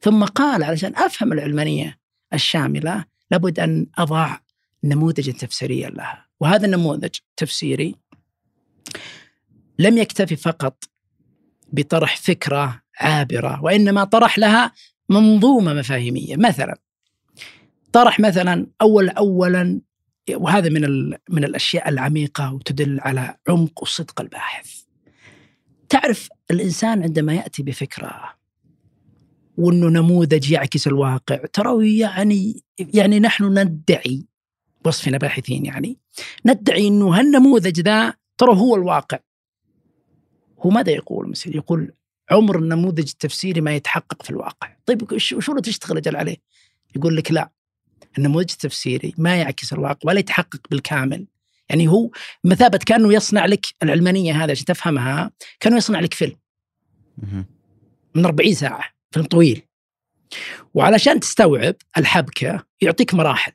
ثم قال علشان أفهم العلمانية الشاملة لابد أن أضع نموذجا تفسيريا لها. وهذا النموذج تفسيري لم يكتفي فقط بطرح فكرة عابرة وإنما طرح لها منظومة مفاهيمية. مثلا طرح مثلا أول اولا وهذا من من الأشياء العميقة وتدل على عمق وصدق الباحث. تعرف الإنسان عندما يأتي بفكرة وأنه نموذج يعكس الواقع ترى يعني يعني نحن ندعي وصفنا باحثين يعني ندعي أنه هالنموذج ذا ترى هو الواقع. هو ماذا يقول مثلا؟ يقول عمر النموذج التفسيري ما يتحقق في الواقع. طيب شو تشتغل أجل عليه؟ يقول لك لا النموذج التفسيري ما يعكس الواقع ولا يتحقق بالكامل. يعني هو مثابة كأنه يصنع لك العلمانية هذا عشان تفهمها كأنه يصنع لك فيلم. من 40 ساعة فيلم طويل. وعلشان تستوعب الحبكة يعطيك مراحل.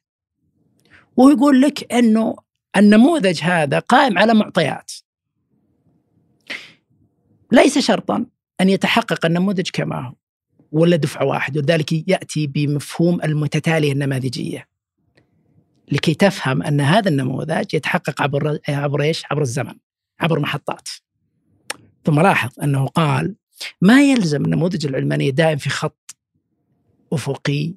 وهو يقول لك أنه النموذج هذا قائم على معطيات. ليس شرطا أن يتحقق النموذج كما هو. ولا دفعة واحدة ولذلك يأتي بمفهوم المتتالية النماذجية. لكي تفهم أن هذا النموذج يتحقق عبر عبر إيش؟ عبر الزمن عبر محطات. ثم لاحظ أنه قال ما يلزم النموذج العلماني دائم في خط أفقي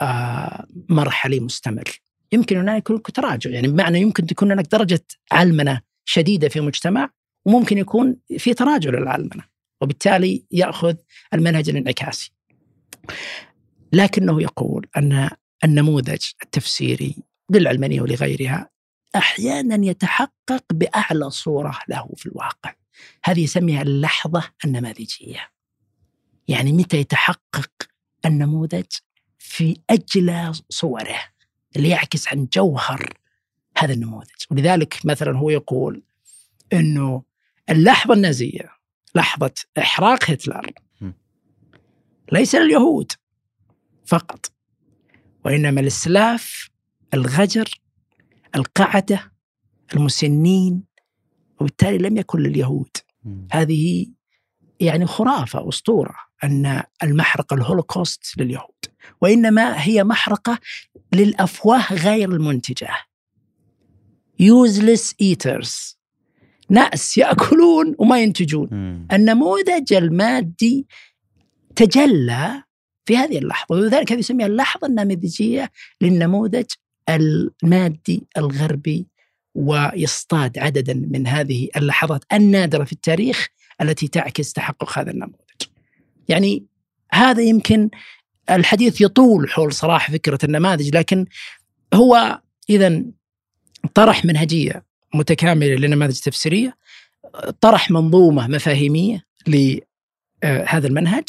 آه مرحلي مستمر. يمكن أن يكون تراجع يعني بمعنى يمكن تكون هناك درجة علمنة شديدة في مجتمع وممكن يكون في تراجع للعلمنة. وبالتالي يأخذ المنهج الانعكاسي. لكنه يقول أن النموذج التفسيري للعلمانية ولغيرها أحيانا يتحقق بأعلى صورة له في الواقع. هذه يسميها اللحظة النماذجية. يعني متى يتحقق النموذج في أجلى صوره اللي يعكس عن جوهر هذا النموذج. ولذلك مثلا هو يقول أنه اللحظة النازية لحظة إحراق هتلر. ليس لليهود فقط وإنما الإسلاف الغجر القعدة المسنين وبالتالي لم يكن لليهود. هذه يعني خرافة أسطورة أن المحرقة الهولوكوست لليهود وإنما هي محرقة للأفواه غير المنتجة. Useless eaters. ناس يأكلون وما ينتجون. النموذج المادي تجلى في هذه اللحظة ولذلك هذه يسميها اللحظة النموذجية للنموذج المادي الغربي ويصطاد عددا من هذه اللحظات النادرة في التاريخ التي تعكس تحقق هذا النموذج. يعني هذا يمكن الحديث يطول حول صراحة فكرة النماذج لكن هو إذا طرح منهجية متكاملة لنماذج تفسيرية طرح منظومة مفاهيمية لهذا المنهج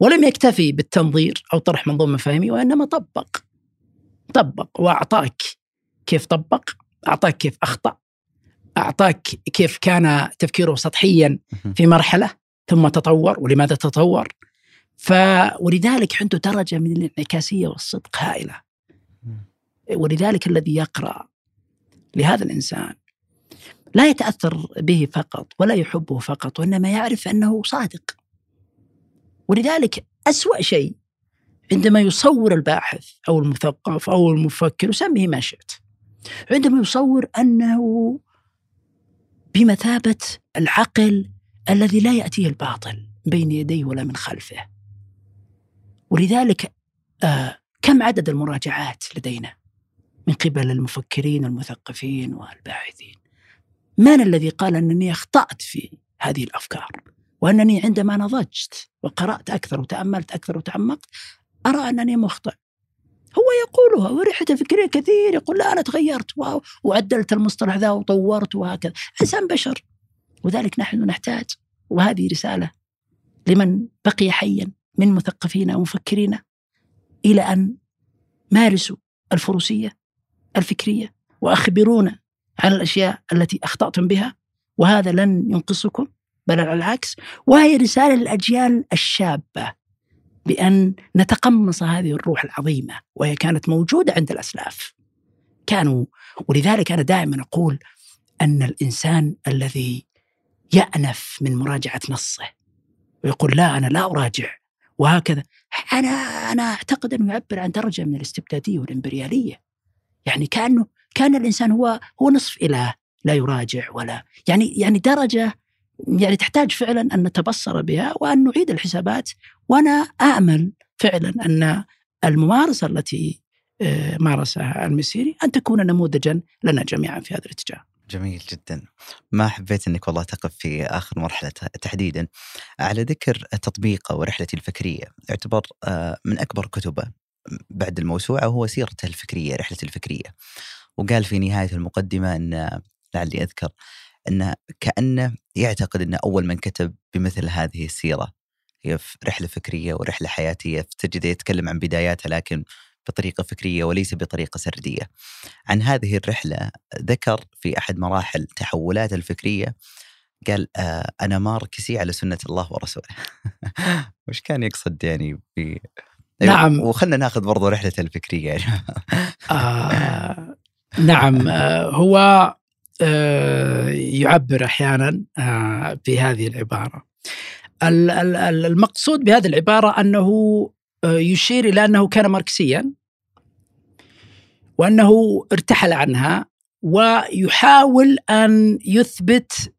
ولم يكتفي بالتنظير أو طرح منظومة مفاهيمية وإنما طبق طبق وأعطاك كيف طبق أعطاك كيف أخطأ أعطاك كيف كان تفكيره سطحيا في مرحلة ثم تطور ولماذا تطور؟ ف ولذلك عنده درجة من الانعكاسية والصدق هائلة. ولذلك الذي يقرأ لهذا الإنسان لا يتأثر به فقط ولا يحبه فقط وإنما يعرف أنه صادق. ولذلك أسوأ شيء عندما يصور الباحث أو المثقف أو المفكر وسميه ما شئت عندما يصور أنه بمثابة العقل الذي لا يأتيه الباطل بين يديه ولا من خلفه. ولذلك آه كم عدد المراجعات لدينا من قبل المفكرين المثقفين والباحثين؟ من الذي قال أنني أخطأت في هذه الأفكار؟ وأنني عندما نضجت وقرأت أكثر وتأملت أكثر وتعمقت أرى أنني مخطئ. هو يقولها ورحلة فكرية كثير يقول لا أنا تغيرت وعدلت المصطلح ذا وطورت وهكذا. إنسان بشر وذلك نحن نحتاج. وهذه رسالة لمن بقي حيا من مثقفين ومفكرين إلى أن مارسوا الفروسية الفكرية وأخبرونا عن الأشياء التي أخطأتم بها وهذا لن ينقصكم بل على العكس. وهي رسالة للأجيال الشابة بأن نتقمص هذه الروح العظيمة وهي كانت موجودة عند الأسلاف. كانوا ولذلك أنا دائما أقول أن الإنسان الذي يأنف من مراجعة نصه ويقول لا أنا لا أراجع وهكذا. أنا أنا أعتقد أنه يعبر عن درجة من الاستبدادية والإمبريالية. يعني كأنه كان الإنسان هو هو نصف إله لا يراجع ولا يعني يعني درجة يعني تحتاج فعلا أن نتبصر بها وأن نعيد الحسابات وأنا آمل فعلا أن الممارسة التي آه، مارسها المسيري أن تكون نموذجا لنا جميعا في هذا الاتجاه. جميل جدا. ما حبيت إنك والله تقف في آخر مرحلة تحديدا. على ذكر تطبيقه ورحلتي الفكرية يعتبر آه، من أكبر كتبه بعد الموسوعة هو سيرته الفكرية رحلته الفكرية. وقال في نهاية المقدمة إن لعلي أذكر إنه كأنه يعتقد إنه أول من كتب بمثل هذه السيرة هي رحلة فكرية ورحلة حياتية تجد يتكلم عن بداياتها لكن بطريقة فكرية وليس بطريقة سردية. عن هذه الرحلة ذكر في أحد مراحل تحولاته الفكرية قال آه أنا ماركسي على سنة الله ورسوله. وش كان يقصد يعني في نعم وخلنا ناخذ برضو رحلته الفكرية يعني. آه نعم آه هو آه يعبر أحيانا آه بهذه العبارة. المقصود بهذه العبارة أنه يشير إلى أنه كان ماركسيا وأنه ارتحل عنها ويحاول أن يثبت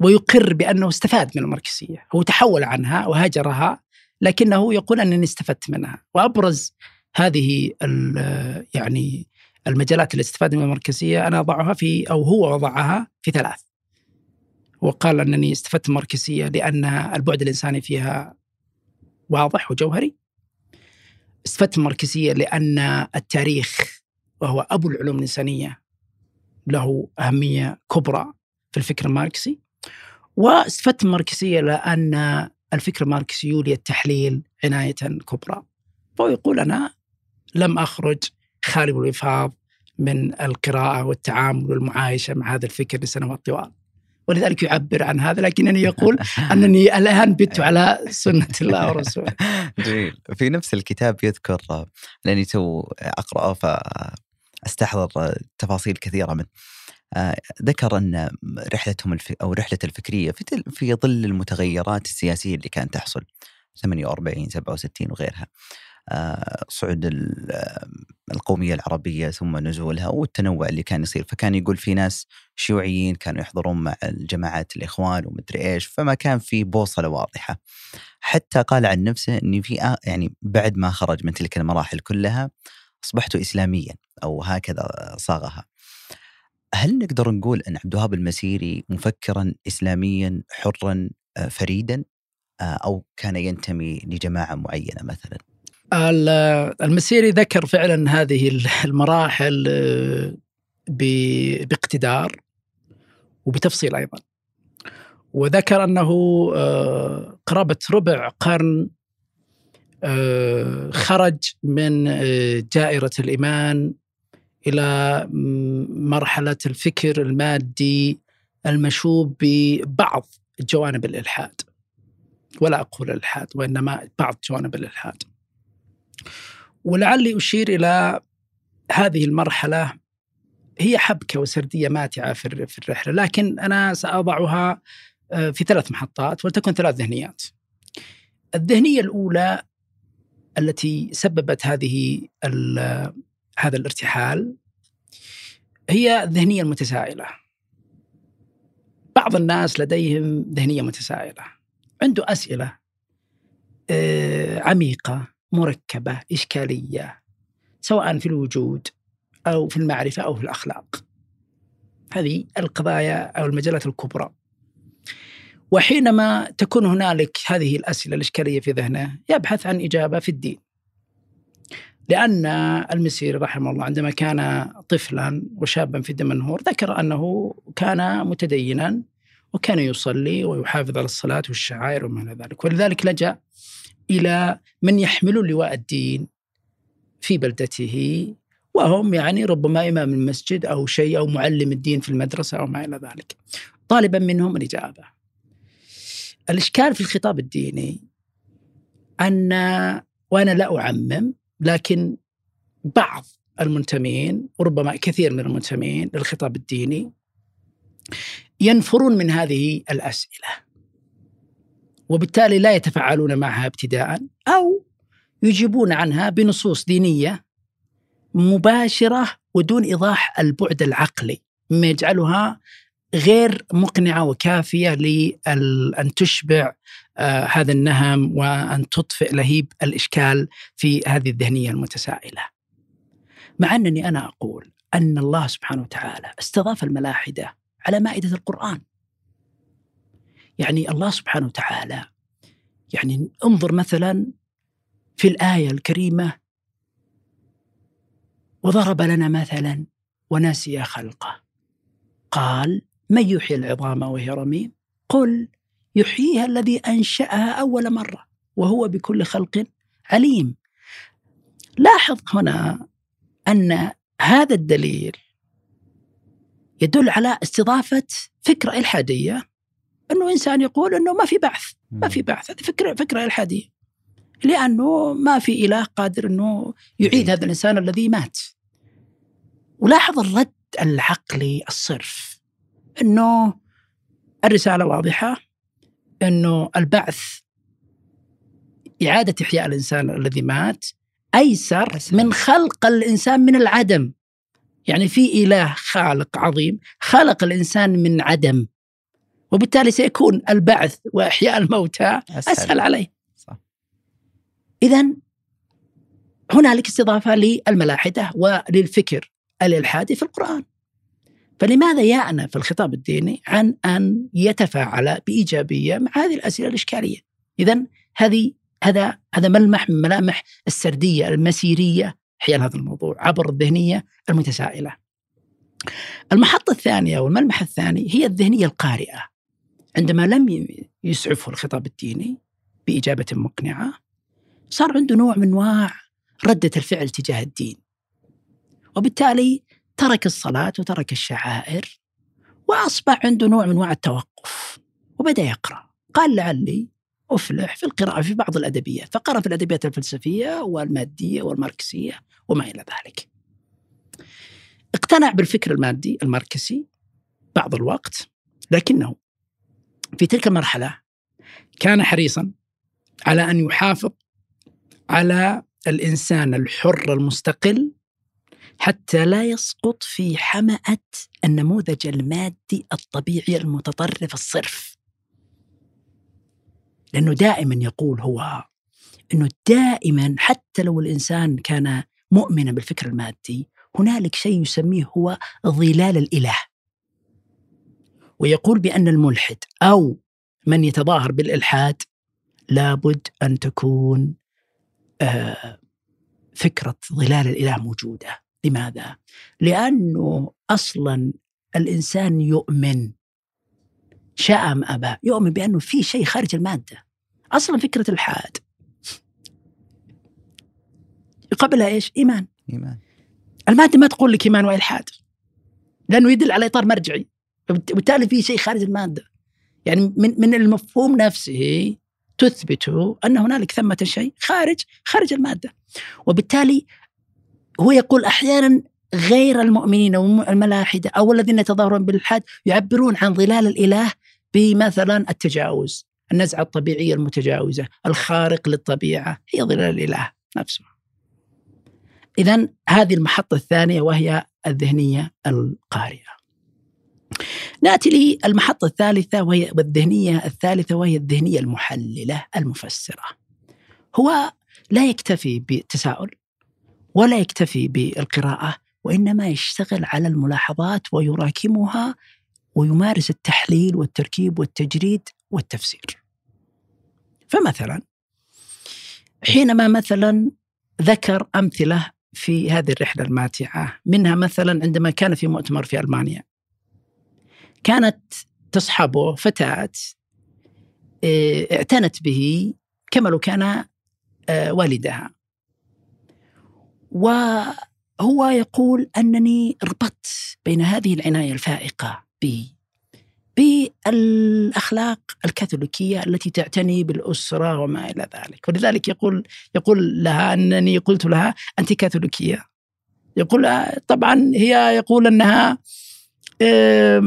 ويقر بأنه استفاد من الماركسية، هو تحول عنها وهجرها لكنه يقول أنني استفدت منها، وأبرز هذه يعني المجالات اللي استفاد من الماركسيه أنا أضعها في أو هو وضعها في ثلاث. وقال أنني استفدت الماركسيه لأن البعد الإنساني فيها واضح وجوهري. استفدت الماركسيه لأن التاريخ وهو أبو العلوم الإنسانية له أهمية كبرى في الفكر الماركسي. واستفدت الماركسيه لأن الفكر الماركسي يولي التحليل عناية كبرى. فهو يقول أنا لم أخرج خالي الوفاض من القراءة والتعامل والمعايشة مع هذا الفكر لسنوات طوال. ولذلك يعبر عن هذا لكنني يقول أنني الآن بت على سنة الله ورسوله. جميل. في نفس الكتاب يذكر لأني تو أقرأه فأستحضر تفاصيل كثيرة منه. آه، ذكر أن رحلتهم الف... أو رحلة الفكرية في, تل... في ظل المتغيرات السياسية اللي كانت تحصل 48 67 وغيرها. آه، صعود القومية العربية ثم نزولها والتنوع اللي كان يصير. فكان يقول في ناس شيوعيين كانوا يحضرون مع الجماعات الإخوان ومدري إيش فما كان في بوصلة واضحة. حتى قال عن نفسه أني في يعني بعد ما خرج من تلك المراحل كلها أصبحت إسلاميا أو هكذا صاغها. هل نقدر نقول أن عبد الوهاب المسيري مفكرا إسلاميا حرا فريدا أو كان ينتمي لجماعة معينة مثلا؟ المسيري ذكر فعلا هذه المراحل آه، باقتدار وبتفصيل أيضا. وذكر أنه آه، قرابة ربع قرن آه، خرج من جائرة الإيمان إلى مرحلة الفكر المادي المشوب ببعض جوانب الإلحاد. ولا أقول الالحاد وإنما بعض جوانب الإلحاد. ولعلي أشير إلى هذه المرحلة. هي حبكة وسردية ماتعة في الرحلة لكن أنا سأضعها آه، في ثلاث محطات ولتكن ثلاث ذهنيات. الذهنية الأولى التي سببت هذه هذا الارتحال هي الذهنية المتسائلة بعض الناس لديهم ذهنية متسائلة عنده أسئلة آه، عميقة. مركبة إشكالية سواء في الوجود أو في المعرفة أو في الأخلاق. هذه القضايا أو المجالات الكبرى. وحينما تكون هنالك هذه الأسئلة الإشكالية في ذهنه يبحث عن إجابة في الدين. لأن المسيري رحمه الله عندما كان طفلا وشابا في دمنهور ذكر أنه كان متدينا وكان يصلي ويحافظ على الصلاة والشعائر وما إلى ذلك ولذلك لجأ إلى من يحملون لواء الدين في بلدته وهم يعني ربما إمام المسجد أو شيء أو معلم الدين في المدرسة أو ما إلى ذلك. طالبا منهم الاجابه. الإشكال في الخطاب الديني أن وأنا لا أعمم لكن بعض المنتمين وربما كثير من المنتمين للخطاب الديني ينفرون من هذه الأسئلة. وبالتالي لا يتفاعلون معها ابتداء أو يجيبون عنها بنصوص دينية مباشرة ودون إيضاح البعد العقلي مما يجعلها غير مقنعة وكافية لأن تشبع آه هذا النهم وأن تطفئ لهيب الإشكال في هذه الذهنية المتسائله. مع أنني أنا أقول أن الله سبحانه وتعالى استضاف الملاحدة على مائدة القرآن. يعني الله سبحانه وتعالى يعني انظر مثلا في الآية الكريمة وضرب لنا مثلا ونسي خلقه. قال من يحيي العظام وهي رميم؟ قل يحييها الذي أنشأها أول مرة وهو بكل خلق عليم. لاحظ هنا أن هذا الدليل يدل على استضافة فكرة إلحادية إنه إنسان يقول إنه ما في بعث ما في بعث. هذه فكرة فكرة إلحادية. لأنه ما في إله قادر إنه يعيد هذا الإنسان الذي مات. ولاحظ الرد العقلي الصرف. إنه الرسالة واضحة. إنه البعث إعادة إحياء الإنسان الذي مات. أيسر. من خلق الإنسان من العدم. يعني في إله خالق عظيم خلق الإنسان من عدم. وبالتالي سيكون البعث وإحياء الموتى أسهل, أسهل عليه. صح. اذا هنالك استضافة للملاحدة وللفكر الإلحادي في القرآن. فلماذا يعنى في الخطاب الديني عن أن يتفاعل بإيجابية مع هذه الأسئلة الإشكالية؟ إذا هذه هذا هذا ملمح من ملامح السردية المسيرية حيال هذا الموضوع عبر الذهنية المتسائلة. المحطة الثانية والملمح الثاني هي الذهنية القارئة. عندما لم يسعفه الخطاب الديني بإجابة مقنعة صار عنده نوع من أنواع ردة الفعل تجاه الدين. وبالتالي ترك الصلاة وترك الشعائر وأصبح عنده نوع من أنواع التوقف وبدأ يقرأ. قال لعلي أفلح في القراءة في بعض الأدبيات فقرأ في الأدبيات الفلسفية والمادية والماركسية وما إلى ذلك. اقتنع بالفكر المادي الماركسي بعض الوقت لكنه في تلك المرحلة كان حريصا على أن يحافظ على الإنسان الحر المستقل حتى لا يسقط في حمأة النموذج المادي الطبيعي المتطرف الصرف. لأنه دائما يقول هو أنه دائما حتى لو الإنسان كان مؤمنا بالفكر المادي هنالك شيء يسميه هو ظلال الإله. ويقول بأن الملحد أو من يتظاهر بالإلحاد لابد أن تكون آه، فكرة ظلال الإله موجودة. لماذا؟ لأنه أصلا الإنسان يؤمن. شاء أم أبى؟ يؤمن بأنه في شيء خارج المادة. أصلا فكرة الحاد يقابلها إيش؟ إيمان. إيمان. المادة ما تقول لك إيمان وإلحاد لأنه يدل على إطار مرجعي. وبالتالي في شيء خارج المادة. يعني من من المفهوم نفسه تثبت أن هنالك ثمة شيء خارج خارج المادة. وبالتالي هو يقول أحيانا غير المؤمنين والملاحدة أو الذين يتظاهرون بالإلحاد يعبرون عن ظلال الإله بمثلا التجاوز. النزعة الطبيعية المتجاوزة الخارق للطبيعة هي ظلال الإله نفسه. إذا هذه المحطة الثانية وهي الذهنية القارئة. نأتي للمحطة الثالثة وهي الذهنية الثالثة وهي الذهنية المحللة المفسرة. هو لا يكتفي بالتساؤل ولا يكتفي بالقراءة وإنما يشتغل على الملاحظات ويراكمها ويمارس التحليل والتركيب والتجريد والتفسير. فمثلا حينما مثلا ذكر أمثلة في هذه الرحلة الماتعة منها مثلا عندما كان في مؤتمر في ألمانيا. كانت تصحبه فتاة آه، اعتنت به كما لو كان آه، والدها وهو يقول أنني ربطت بين هذه العناية الفائقة بي بالأخلاق الكاثوليكية التي تعتني بالأسرة وما إلى ذلك، ولذلك يقول يقول لها أنني قلت لها أنت كاثوليكية. يقول طبعا هي يقول أنها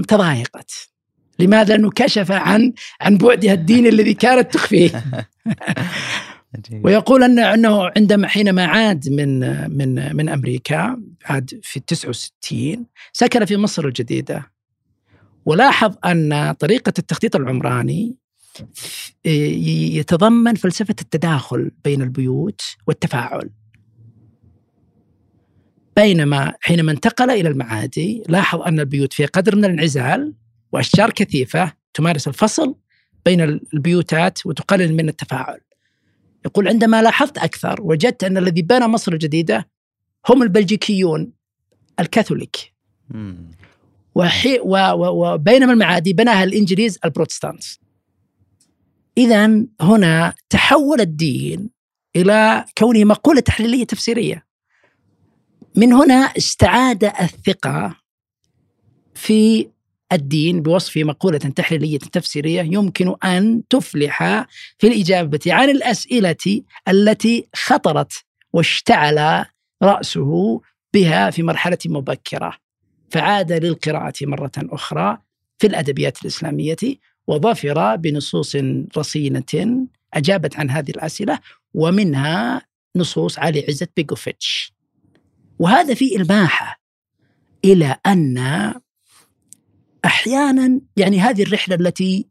تضايقت. لماذا؟ لأنه كشف عن عن بعدها الديني الذي كانت تخفيه. ويقول أن أنه عندما حينما عاد من من من أمريكا عاد في 69 سكن في مصر الجديدة ولاحظ أن طريقة التخطيط العمراني يتضمن فلسفة التداخل بين البيوت والتفاعل. بينما حينما انتقل إلى المعادي لاحظ أن البيوت فيها قدر من الانعزال وأشجار كثيفة تمارس الفصل بين البيوتات وتقلل من التفاعل. يقول عندما لاحظت أكثر وجدت أن الذي بنى مصر الجديدة هم البلجيكيون الكاثوليك. وحي وبينما المعادي بناها الإنجليز البروتستانت اذا هنا تحول الدين إلى كونه مقولة تحليلية تفسيرية من هنا استعاد الثقة في الدين بوصفه مقولة تحليلية تفسيرية يمكن أن تفلح في الإجابة عن الأسئلة التي خطرت واشتعل رأسه بها في مرحلة مبكرة. فعاد للقراءة مرة أخرى في الأدبيات الإسلامية وظفر بنصوص رصينة أجابت عن هذه الأسئلة ومنها نصوص علي عزت بيجوفيتش وهذا في إلماحة إلى أن أحيانا يعني هذه الرحلة التي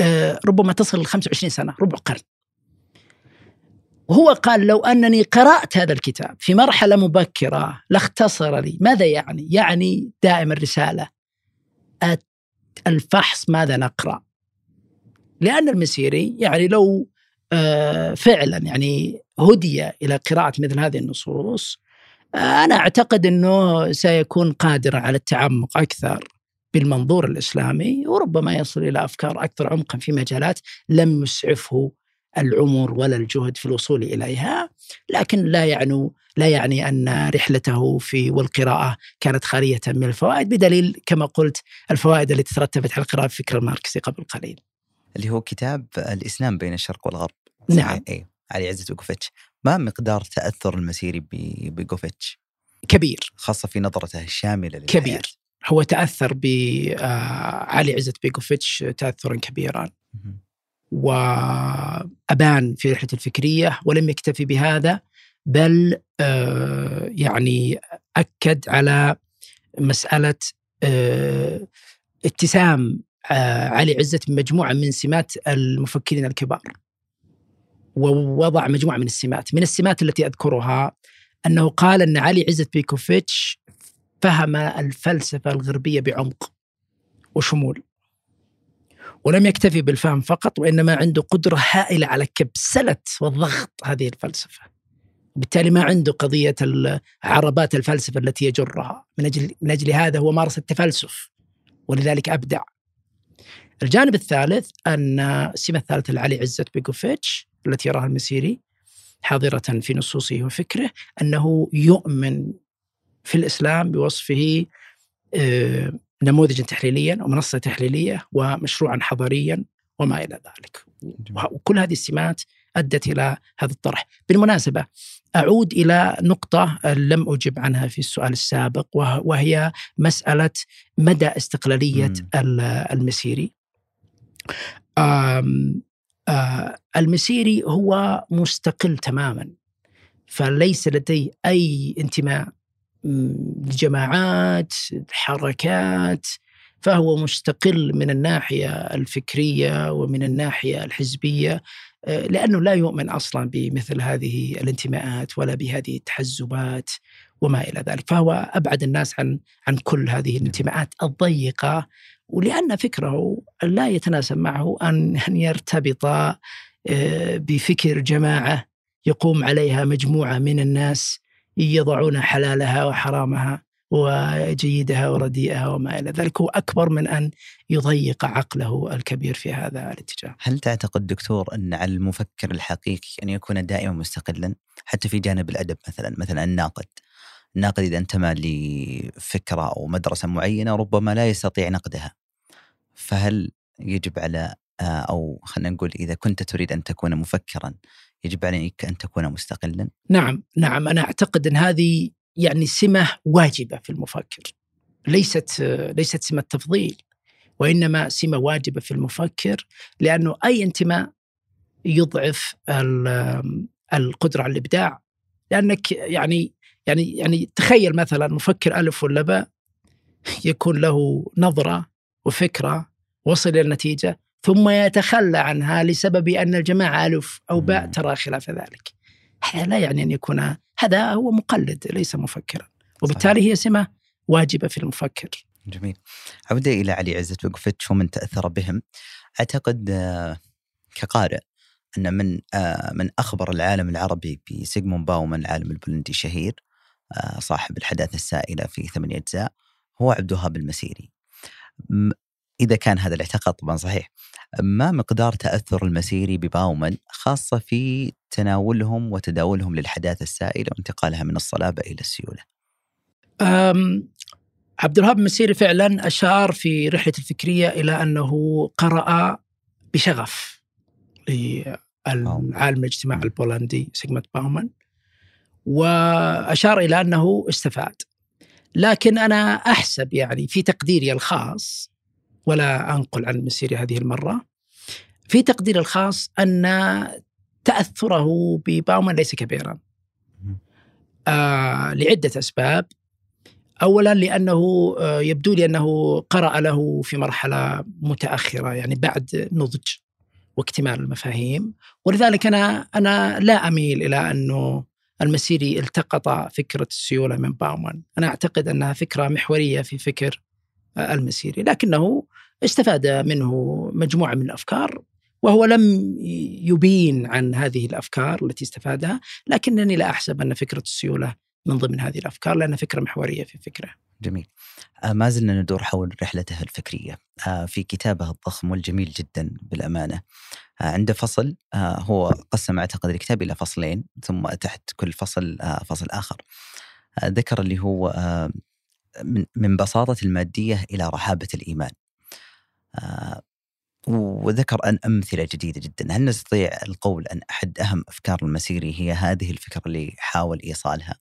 آه، ربما تصل ل 25 سنة ربع قرن وهو قال لو أنني قرأت هذا الكتاب في مرحلة مبكرة لاختصر لي ماذا يعني؟ يعني دائما الرسالة الفحص ماذا نقرأ لأن المسيري يعني لو فعلا يعني هدي إلى قراءة مثل هذه النصوص آه، أنا أعتقد أنه سيكون قادرا على التعمق أكثر بالمنظور الإسلامي وربما يصل إلى أفكار أكثر عمقا في مجالات لم يسعفه العمر ولا الجهد في الوصول إليها، لكن لا يعني لا يعني أن رحلته في والقراءة كانت خالية من الفوائد بدليل كما قلت الفوائد التي ترتبت على القراءة الفكر الماركسي قبل قليل. اللي هو كتاب الإسلام بين الشرق والغرب. نعم. اي علي عزت بيكوفيتش. ما مقدار تأثر المسيري بيكوفيتش؟ كبير. خاصة في نظرته الشاملة للحياة. كبير. هو تأثر بعلي عزت بيكوفيتش تاثرا كبيرا. وأبان في رحلة الفكرية ولم يكتفي بهذا بل آه، يعني أكد على مسألة آه، اتسام آه، علي عزت بمجموعة من سمات المفكرين الكبار. ووضع مجموعة من السمات. من السمات التي أذكرها أنه قال أن علي عزت بيكوفيتش فهم الفلسفة الغربية بعمق وشمول. ولم يكتفي بالفهم فقط وإنما عنده قدرة هائلة على كبسلة وضغط هذه الفلسفة. بالتالي ما عنده قضية عربات الفلسفة التي يجرها. من أجل, من أجل هذا هو مارس التفلسف. ولذلك أبدع. الجانب الثالث أن السمة الثالثة لعلي عزت بيكوفيتش التي يراها المسيري حاضرة في نصوصه وفكره أنه يؤمن في الإسلام بوصفه آه، نموذجا تحليليا ومنصة تحليلية ومشروعا حضاريا وما إلى ذلك. وكل هذه السمات أدت إلى هذا الطرح. بالمناسبة أعود إلى نقطة لم أجب عنها في السؤال السابق وهي مسألة مدى استقلالية المسيري. المسيري هو مستقل تماما فليس لديه أي انتماء الجماعات الحركات فهو مستقل من الناحية الفكرية ومن الناحية الحزبية آه، لأنه لا يؤمن أصلا بمثل هذه الانتماءات ولا بهذه التحزبات وما إلى ذلك، فهو أبعد الناس عن عن كل هذه الانتماءات الضيقة ولأن فكره لا يتناسب معه أن أن يرتبط آه، بفكر جماعة يقوم عليها مجموعة من الناس يضعون حلالها وحرامها وجيدها ورديئها وما إلى ذلك. هو أكبر من أن يضيق عقله الكبير في هذا الاتجاه. هل تعتقد دكتور أن على المفكر الحقيقي أن يكون دائما مستقلا؟ حتى في جانب الأدب مثلا مثلا الناقد. الناقد إذا انتمى لفكرة أو مدرسة معينة ربما لا يستطيع نقدها. فهل يجب على أو خلينا نقول إذا كنت تريد أن تكون مفكرا يجب عليك أن تكون مستقلا؟ نعم نعم أنا أعتقد أن هذه يعني سمة واجبة في المفكر. ليست ليست سمة تفضيل وإنما سمة واجبة في المفكر لأنه أي انتماء يضعف القدرة على الإبداع لأنك يعني يعني يعني تخيل مثلا مفكر ألف ولا باء يكون له نظرة وفكرة وصل إلى النتيجة ثم يتخلى عنها لسبب أن الجماعة ألف أو باء ترى خلاف ذلك. هذا لا يعني أن يكون هذا هو مقلد ليس مفكرا وبالتالي هي سمة واجبة في المفكر. جميل. عودة إلى علي عزت وقفتش ومن تأثر بهم. أعتقد آه، كقارئ أن من آه، من أخبر العالم العربي بسيغمون باومان العالم البولندي الشهير صاحب الحداثة السائلة في ثمانية أجزاء هو عبد الوهاب المسيري. إذا كان هذا الاعتقاد طبعا صحيح. ما مقدار تأثر المسيري بباومن خاصة في تناولهم وتداولهم للحداثة السائلة وانتقالها من الصلابة إلى السيولة؟ عبد الوهاب المسيري فعلا أشار في رحلة الفكرية إلى أنه قرأ بشغف للعالم الاجتماع البولندي سيغمنت باومان وأشار إلى أنه استفاد. لكن أنا أحسب يعني في تقديري الخاص ولا أنقل عن المسيري هذه المرة في تقدير الخاص أن تأثره بباومان ليس كبيرا. آه لعدة أسباب. أولا لأنه آه يبدو لي أنه قرأ له في مرحلة متأخرة يعني بعد نضج واكتمال المفاهيم. ولذلك أنا أنا لا أميل إلى أنه المسيري التقط فكرة السيولة من باومان، أنا أعتقد أنها فكرة محورية في فكر المسيري، لكنه استفاد منه مجموعة من الأفكار وهو لم يبين عن هذه الأفكار التي استفادها، لكنني لا أحسب أن فكرة السيولة من ضمن هذه الأفكار لأنها فكرة محورية في فكره. جميل. آه، ما زلنا ندور حول رحلته الفكرية آه، في كتابه الضخم والجميل جدا بالأمانة. آه، عنده فصل هو قسم أعتقد الكتاب إلى فصلين ثم تحت كل فصل فصل آخر. ذكر اللي هو من بساطة المادية إلى رحابة الإيمان. وذكر أن أمثلة جديدة جدا هل نستطيع القول أن أحد أهم أفكار المسيري هي هذه الفكرة اللي حاول إيصالها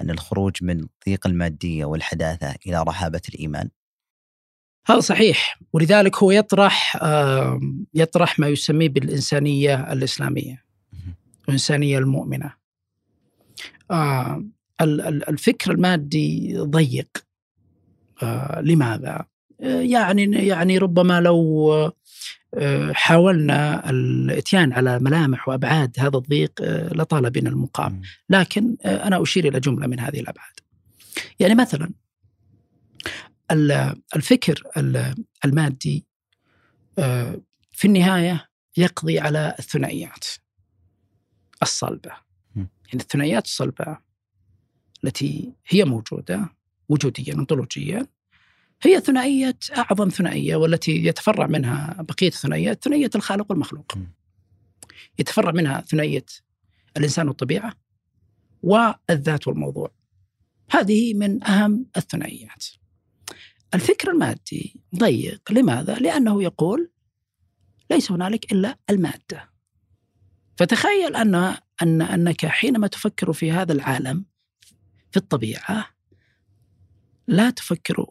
أن الخروج من ضيق المادية والحداثة إلى رحابة الإيمان؟ هذا صحيح ولذلك هو يطرح يطرح ما يسميه بالإنسانية الإسلامية الإنسانية المؤمنة. الفكر المادي ضيق. آه، لماذا؟ يعني يعني ربما لو آه، حاولنا الاتيان على ملامح وأبعاد هذا الضيق آه، لطال بنا المقام، لكن آه، أنا أشير إلى جملة من هذه الأبعاد. يعني مثلا الفكر المادي في النهاية يقضي على الثنائيات الصلبة. يعني الثنائيات الصلبة التي هي موجودة وجوديا انطولوجيا هي ثنائية أعظم ثنائية والتي يتفرع منها بقية الثنائيات ثنائية الخالق والمخلوق. يتفرع منها ثنائية الإنسان والطبيعة والذات والموضوع. هذه من أهم الثنائيات. الفكر المادي ضيق. لماذا؟ لأنه يقول ليس هنالك إلا المادة. فتخيل أن أن أنك حينما تفكر في هذا العالم في الطبيعة لا تفكر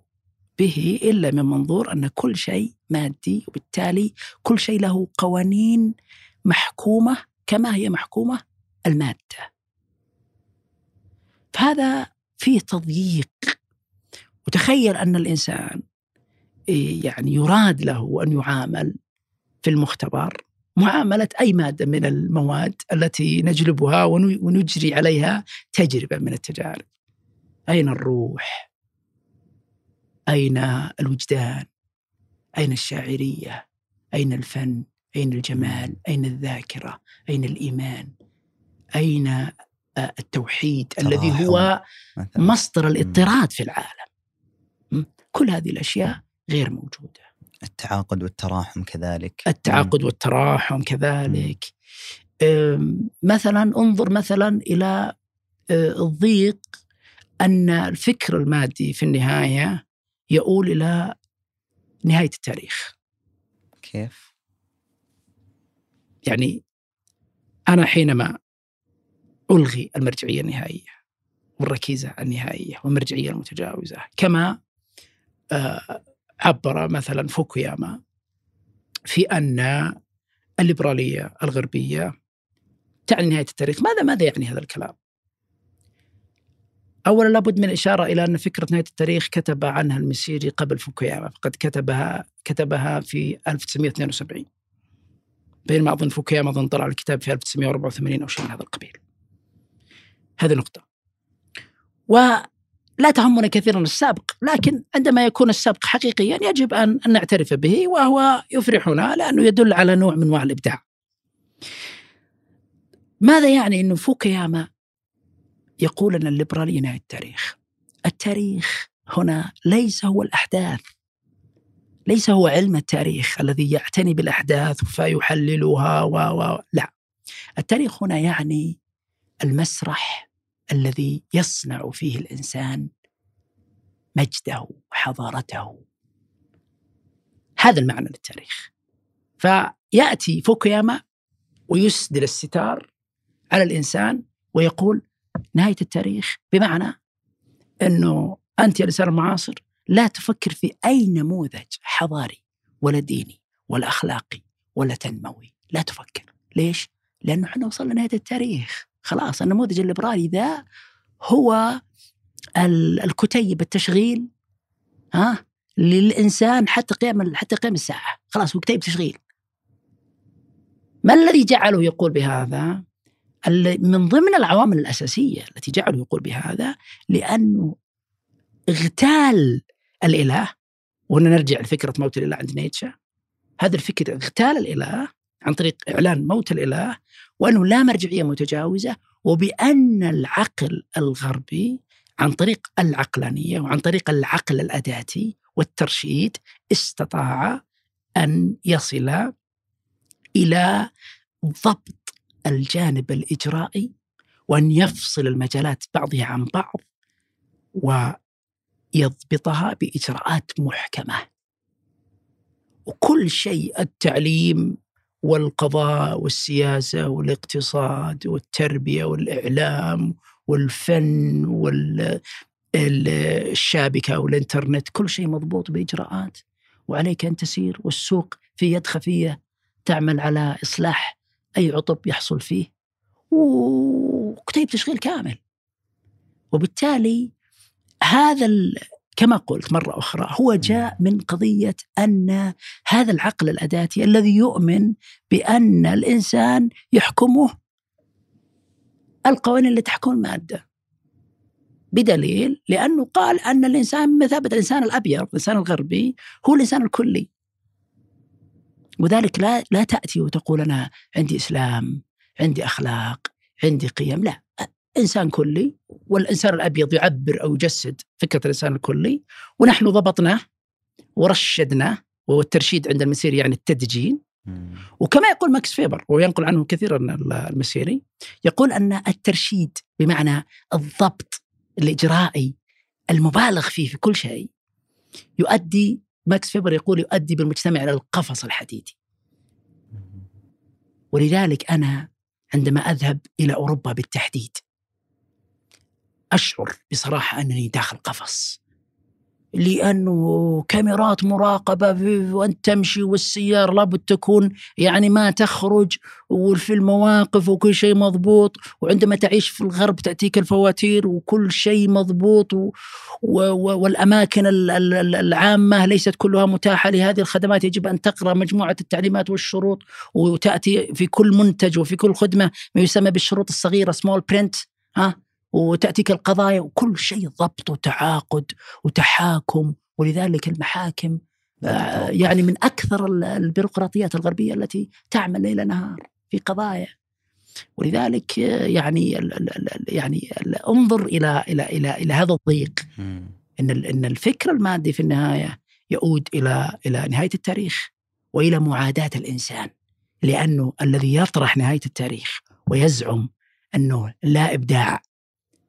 به إلا من منظور أن كل شيء مادي وبالتالي كل شيء له قوانين محكومة كما هي محكومة المادة. فهذا فيه تضييق وتخيل أن الإنسان إيه، يعني يراد له أن يعامل في المختبر معاملة أي مادة من المواد التي نجلبها ونجري عليها تجربة من التجارب. أين الروح؟ أين الوجدان؟ أين الشاعرية؟ أين الفن؟ أين الجمال؟ أين الذاكرة؟ أين الإيمان؟ أين آه، التوحيد الذي هو مصدر الاضطراد في العالم. كل هذه الأشياء غير موجودة. التعاقد والتراحم كذلك. التعاقد والتراحم كذلك. مثلا انظر مثلا إلى آه، الضيق أن الفكر المادي في النهاية يؤول إلى نهاية التاريخ. كيف؟ يعني أنا حينما ألغي المرجعية النهائية والركيزة النهائية والمرجعية المتجاوزة كما آه، عبر مثلا فوكوياما في أن الليبرالية الغربية تعني نهاية التاريخ. ماذا ماذا يعني هذا الكلام؟ اولا لابد من الإشارة إلى أن فكرة نهاية التاريخ كتب عنها المسيري قبل فوكوياما فقد كتبها كتبها في 1972 بينما أظن فوكوياما أظن طلع الكتاب في 1984 أو شيء من هذا القبيل. هذه نقطة. ولا تهمنا كثيرا السابق، لكن عندما يكون السابق حقيقيا يجب أن نعترف به وهو يفرحنا لأنه يدل على نوع من أنواع الإبداع. ماذا يعني إنه فوكوياما يقول أن الليبرالية نهاية التاريخ. التاريخ هنا ليس هو الأحداث. ليس هو علم التاريخ الذي يعتني بالأحداث فيحللها و... و... لا. التاريخ هنا يعني المسرح الذي يصنع فيه الإنسان مجده وحضارته. هذا المعنى للتاريخ. فيأتي فوكوياما ويسدل الستار على الإنسان ويقول نهاية التاريخ بمعنى إنه أنت يا الانسان المعاصر لا تفكر في أي نموذج حضاري ولا ديني ولا أخلاقي ولا تنموي، لا تفكر، ليش؟ لأنه إحنا وصلنا لنهاية التاريخ، خلاص النموذج الليبرالي ذا هو الكتيب التشغيل ها للإنسان حتى قيام حتى قيام الساعة، خلاص هو كتيب تشغيل. ما الذي جعله يقول بهذا؟ من ضمن العوامل الأساسية التي جعله يقول بهذا لأنه اغتال الإله وهنا نرجع لفكرة موت الإله عند نيتشه. هذا الفكر اغتال الإله عن طريق إعلان موت الإله وأنه لا مرجعية متجاوزة وبأن العقل الغربي عن طريق العقلانية وعن طريق العقل الأداتي والترشيد استطاع أن يصل إلى ضبط الجانب الإجرائي وأن يفصل المجالات بعضها عن بعض ويضبطها بإجراءات محكمة. وكل شيء التعليم والقضاء والسياسة والاقتصاد والتربية والإعلام والفن والشابكة والإنترنت كل شيء مضبوط بإجراءات. وعليك أن تسير والسوق في يد خفية تعمل على إصلاح أي عطب يحصل فيه. وكتيب تشغيل كامل. وبالتالي هذا كما قلت مرة أخرى هو جاء من قضية أن هذا العقل الأداتي الذي يؤمن بأن الإنسان يحكمه القوانين اللي تحكم المادة. بدليل لأنه قال أن الإنسان مثابة الإنسان الأبيض الإنسان الغربي هو الإنسان الكلي. وذلك لا لا تأتي وتقول أنا عندي إسلام عندي أخلاق عندي قيم لا. إنسان كلي والإنسان الأبيض يعبر أو يجسد فكرة الإنسان الكلي ونحن ضبطناه ورشدناه والترشيد عند المسيري يعني التدجين. وكما يقول ماكس فيبر وينقل عنه كثيرا المسيري يقول أن الترشيد بمعنى الضبط الإجرائي المبالغ فيه في كل شيء يؤدي ماكس فيبر يقول يؤدي بالمجتمع إلى القفص الحديدي. ولذلك أنا عندما أذهب إلى أوروبا بالتحديد أشعر بصراحة أنني داخل قفص. لأنه كاميرات مراقبة وأنت تمشي والسيارة لابد تكون يعني ما تخرج وفي المواقف وكل شيء مضبوط. وعندما تعيش في الغرب تأتيك الفواتير وكل شيء مضبوط و و والأماكن العامة ليست كلها متاحة لهذه الخدمات. يجب أن تقرأ مجموعة التعليمات والشروط وتأتي في كل منتج وفي كل خدمة ما يسمى بالشروط الصغيرة small print ها؟ وتأتيك القضايا وكل شيء ضبط وتعاقد وتحاكم. ولذلك المحاكم آه، يعني من أكثر البيروقراطيات الغربية التي تعمل ليل نهار في قضايا. ولذلك آه، يعني يعني انظر إلى إلى إلى إلى هذا الضيق. إن إن الفكر المادي في النهاية يؤود إلى إلى نهاية التاريخ وإلى معاداة الإنسان لأنه الذي يطرح نهاية التاريخ ويزعم أنه لا إبداع.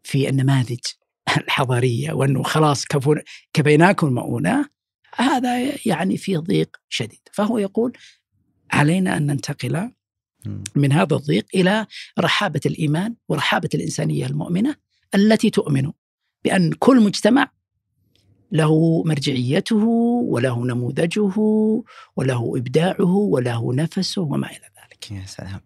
في النماذج الحضارية وأنه خلاص كفيناكم المؤونة هذا يعني فيه ضيق شديد فهو يقول علينا أن ننتقل من هذا الضيق إلى رحابة الإيمان ورحابة الإنسانية المؤمنة التي تؤمن بأن كل مجتمع له مرجعيته وله نموذجه وله إبداعه وله نفسه وما إلى ذلك. يا سلام.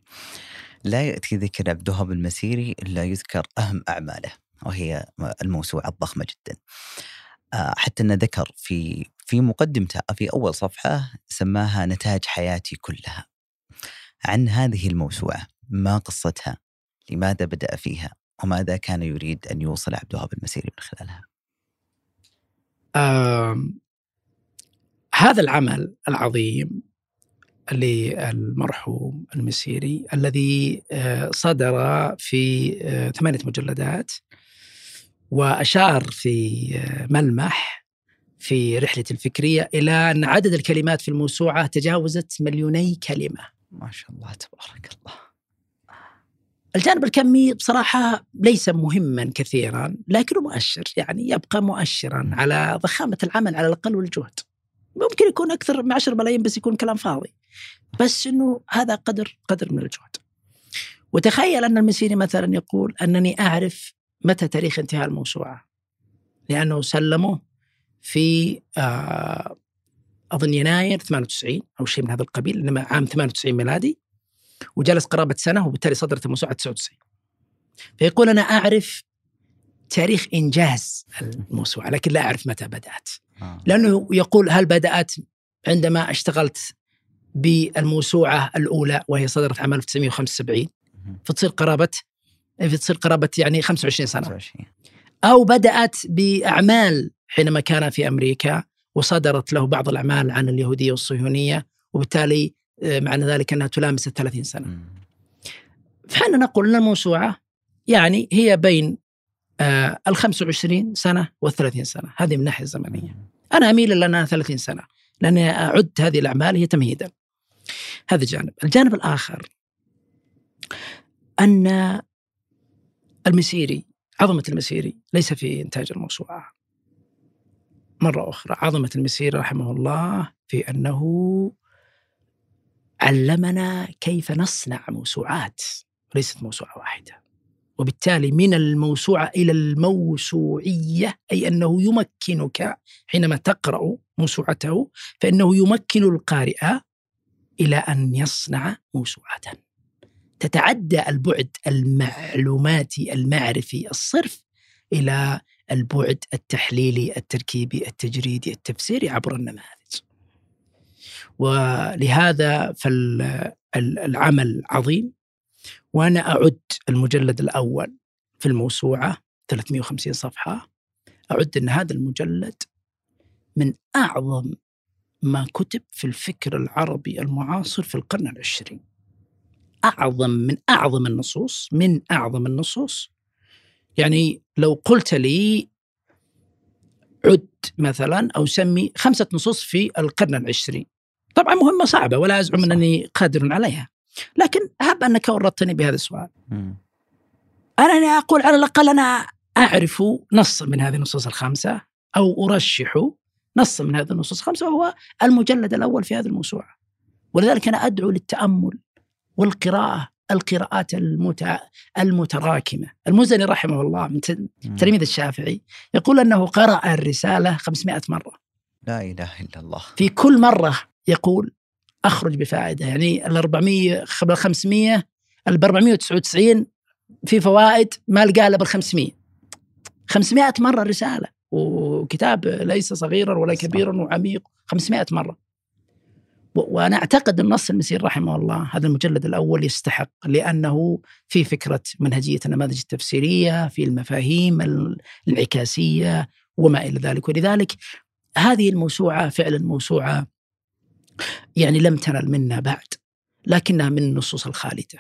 لا يأتي ذكر عبد الوهاب المسيري إلا يذكر أهم أعماله وهي الموسوعة الضخمة جدا. آه، حتى أنه ذكر في في مقدمته في أول صفحة سماها نتاج حياتي كلها عن هذه الموسوعة ما قصتها لماذا بدأ فيها وماذا كان يريد أن يوصل عبد الوهاب المسيري من خلالها. هذا العمل العظيم للمرحوم المسيري الذي آه، صدر في آه، ثمانية مجلدات وأشار في آه، ملمح في رحلة الفكرية إلى أن عدد الكلمات في الموسوعة تجاوزت مليوني كلمة. ما شاء الله تبارك الله. الجانب الكمي بصراحة ليس مهما كثيرا لكنه مؤشر يعني يبقى مؤشرا على ضخامة العمل على الأقل والجهد. ممكن يكون أكثر من 10 ملايين بس يكون كلام فاضي. بس إنه هذا قدر قدر من الجهد. وتخيل أن المسيري مثلا يقول أنني أعرف متى تاريخ انتهاء الموسوعة. لأنه سلمه في آه أظن يناير 98 أو شيء من هذا القبيل إنما عام 98 ميلادي. وجلس قرابة سنة وبالتالي صدرت الموسوعة 99 فيقول أنا أعرف تاريخ إنجاز الموسوعة لكن لا أعرف متى بدأت. آه. لأنه يقول هل بدأت عندما اشتغلت بالموسوعة الأولى وهي صدرت عام 1975 فتصير قرابة فتصير قرابة يعني 25 سنة. 25 أو بدأت بأعمال حينما كان في أمريكا وصدرت له بعض الأعمال عن اليهودية والصهيونية وبالتالي آه، معنى ذلك أنها تلامس الثلاثين سنة. مم. فحنا نقول أن الموسوعة يعني هي بين آه، ال 25 سنة وال 30 سنة. هذه من الناحية الزمنية. أنا أميل إلى أنها 30 سنة لأني أعد هذه الأعمال هي تمهيدا. هذا جانب. الجانب الآخر أن المسيري عظمة المسيري ليس في إنتاج الموسوعة. مرة أخرى عظمة المسيري رحمه الله في أنه علمنا كيف نصنع موسوعات ليست موسوعة واحدة. وبالتالي من الموسوعة إلى الموسوعية أي أنه يمكنك حينما تقرأ موسوعته فإنه يمكن القارئ إلى أن يصنع موسوعة. تتعدى البعد المعلوماتي المعرفي الصرف إلى البعد التحليلي التركيبي التجريدي التفسيري عبر النماذج. ولهذا فالعمل عظيم. وأنا أعد المجلد الأول في الموسوعة 350 صفحة. أعد أن هذا المجلد من أعظم ما كتب في الفكر العربي المعاصر في القرن العشرين. أعظم من أعظم النصوص من أعظم النصوص. يعني لو قلت لي عد مثلا أو سمي خمسة نصوص في القرن العشرين. طبعا مهمة صعبة ولا أزعم صح. أنني قادر عليها. لكن هب أنك ورطتني بهذا السؤال. مم. أنا أقول على الأقل أنا أعرف نصا من هذه النصوص الخمسة أو أرشح نصا من هذه النصوص. الخمسة وهو المجلد الأول في هذه الموسوعة. ولذلك أنا أدعو للتأمل والقراءة القراءات المتع... المتراكمة. المزني رحمه الله من. تلميذ الشافعي يقول أنه قرأ الرسالة 500 مرة. لا إله إلا الله. في كل مرة يقول أخرج بفائدة. يعني ال 400 قبل 500 ال 499 في فوائد ما لقاها إلا بال 500 500 مرة الرسالة وكتاب ليس صغيرا ولا. كبيرا وعميق 500 مرة وأنا أعتقد النص المسير رحمه الله هذا المجلد الأول يستحق لأنه في فكرة منهجية النماذج التفسيرية في المفاهيم ال- الانعكاسية وما إلى ذلك ولذلك هذه الموسوعة فعلا موسوعة يعني لم تنل منا بعد لكنها من النصوص الخالدة.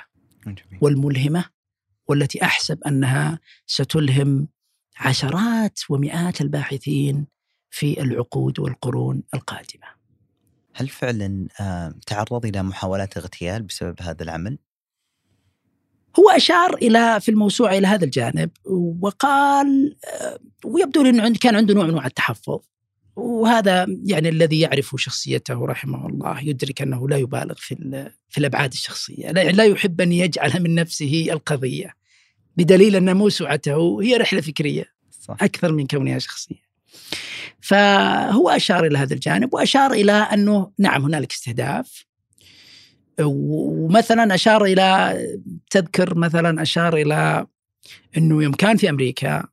والملهمة والتي أحسب أنها ستلهم عشرات ومئات الباحثين في العقود والقرون القادمة. هل فعلا آه، تعرض إلى محاولات اغتيال بسبب هذا العمل؟ هو أشار إلى في الموسوعة إلى هذا الجانب وقال آه، ويبدو لي أنه عند- كان عنده نوع من أنواع التحفظ. وهذا يعني الذي يعرف شخصيته رحمه الله يدرك أنه لا يبالغ في في الأبعاد الشخصية لا لا يحب أن يجعل من نفسه القضية. بدليل أن موسوعته هي رحلة فكرية صح أكثر من كونها شخصية. فهو أشار إلى هذا الجانب وأشار إلى أنه نعم هنالك استهداف ومثلا أشار إلى تذكر مثلا أشار إلى أنه يوم كان في أمريكا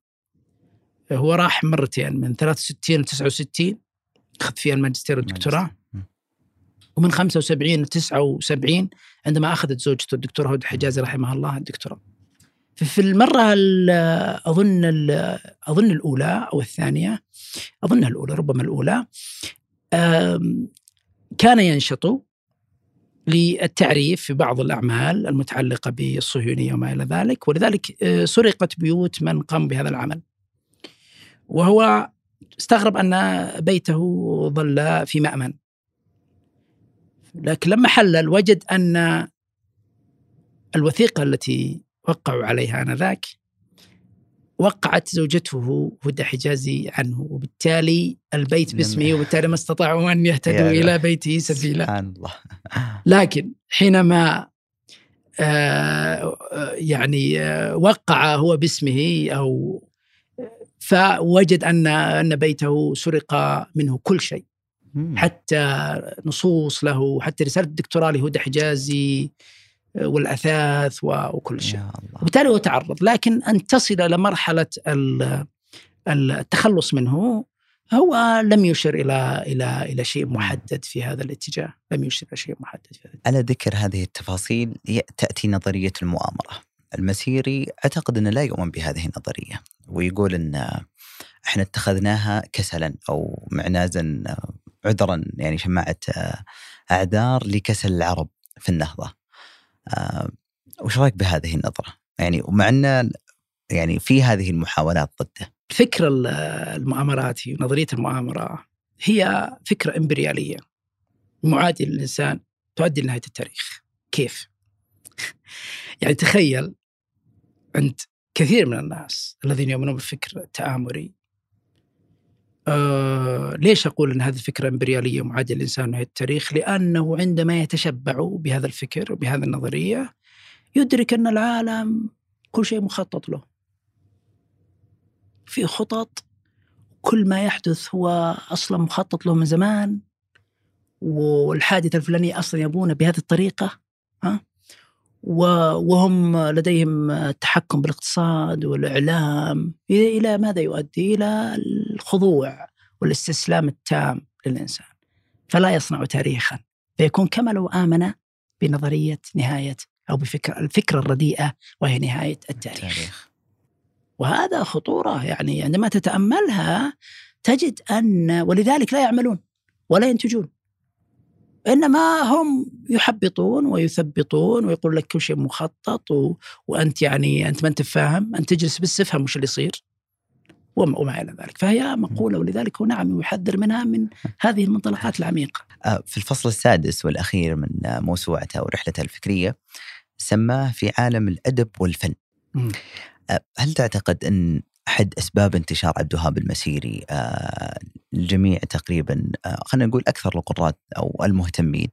هو راح مرتين من 63 ل 69 أخذ فيها الماجستير والدكتوراه. ومن 75 ل 79 عندما أخذت زوجته الدكتوره هدى حجازي رحمها الله الدكتوراه. في المرة ال- أظن ال- أظن الأولى أو الثانية اظنها الأولى ربما الأولى آم، كان ينشط للتعريف في بعض الأعمال المتعلقة بالصهيونية وما إلى ذلك ولذلك آه، سرقت بيوت من قام بهذا العمل. وهو استغرب أن بيته ظل في مأمن. لكن لما حلل وجد أن الوثيقة التي وقعوا عليها آنذاك. وقعت زوجته هدى حجازي عنه وبالتالي البيت باسمه وبالتالي ما استطاعوا أن يهتدوا إلى بيته سبيلا. سبحان الله. لكن حينما آه، آه، يعني آه، وقع هو باسمه أو فوجد أن أن بيته سرق منه كل شيء. حتى نصوص له حتى رسالة الدكتوراه لهدى حجازي والأثاث وكل شيء. وبالتالي هو تعرض. لكن أن تصل إلى مرحلة ال- التخلص منه هو لم يشر إلى إلى إلى شيء محدد في هذا الاتجاه، لم يشر إلى شيء محدد في هذا على ذكر هذه التفاصيل تأتي نظرية المؤامرة. المسيري أعتقد إنه لا يؤمن بهذه النظرية ويقول إن إحنا اتخذناها كسلا أو معنازا عذرا يعني شماعة أعذار لكسل العرب في النهضة. آه، وش رأيك بهذه النظرة؟ يعني ومع أن يعني في هذه المحاولات ضده. فكر المؤامراتي ونظريه المؤامرة هي فكرة إمبريالية معاديه للإنسان تؤدي لنهاية التاريخ. كيف؟ يعني تخيل عند كثير من الناس الذين يؤمنون بالفكر التآمري آه ليش أقول أن هذه الفكرة إمبريالية معادية للإنسان نهاية التاريخ؟ لأنه عندما يتشبع بهذا الفكر وبهذه النظرية يدرك أن العالم كل شيء مخطط له. في خطط كل ما يحدث هو أصلا مخطط له من زمان والحادثة الفلانية أصلا يبونه بهذه الطريقة ها؟ وهم لديهم التحكم بالاقتصاد والإعلام. إلى ماذا يؤدي؟ إلى الخضوع والاستسلام التام للإنسان. فلا يصنع تاريخا. فيكون كما لو آمن بنظرية نهاية أو بفكرة الفكرة الرديئة وهي نهاية التاريخ. التاريخ. وهذا خطورة يعني عندما تتأملها تجد أن ولذلك لا يعملون ولا ينتجون. إنما هم يحبطون ويثبطون ويقول لك كل شيء مخطط و... وأنت يعني أنت ما أنت فاهم أنت تجلس بس تفهم وش اللي يصير وما, وما إلى ذلك فهي مقولة ولذلك هو نعم يحذر منها من هذه المنطلقات العميقة. آه، في الفصل السادس والأخير من موسوعته ورحلته الفكرية سماه في عالم الأدب والفن. م. آه، هل تعتقد أن أحد أسباب انتشار عبد الوهاب المسيري آه، الجميع تقريبا آه، خلينا نقول أكثر القراء أو المهتمين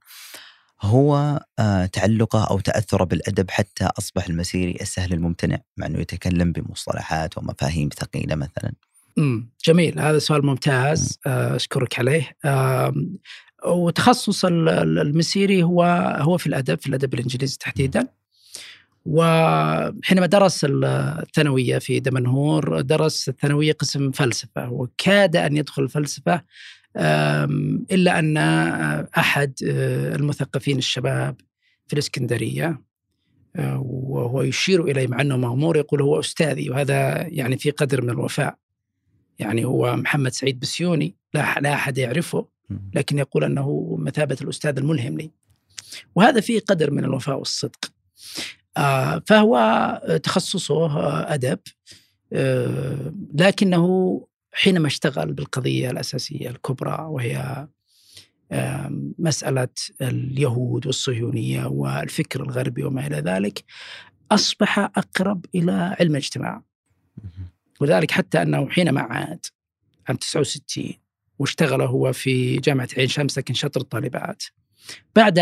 هو آه، تعلقه أو تأثره بالأدب حتى أصبح المسيري السهل الممتنع مع إنه يتكلم بمصطلحات ومفاهيم ثقيلة مثلا. امم جميل هذا سؤال ممتاز أشكرك عليه. وتخصص المسيري هو هو في الأدب في الأدب الإنجليزي تحديدا. وحينما درس الثانوية في دمنهور درس الثانوية قسم فلسفة وكاد أن يدخل الفلسفة إلا أن أحد آه، المثقفين الشباب في الإسكندرية آه، وهو يشير إليه مع أنه مغمور يقول هو أستاذي وهذا يعني في قدر من الوفاء. يعني هو محمد سعيد بسيوني لا, لا أحد يعرفه لكن يقول أنه مثابة الأستاذ الملهم لي. وهذا فيه قدر من الوفاء والصدق. فهو تخصصه آه، أدب آه، لكنه حينما اشتغل بالقضية الأساسية الكبرى وهي مسألة اليهود والصهيونية والفكر الغربي وما إلى ذلك أصبح أقرب إلى علم الاجتماع. ولذلك حتى أنه حينما عاد عام 69 واشتغل هو في جامعة عين شمس لكن شطر الطالبات بعد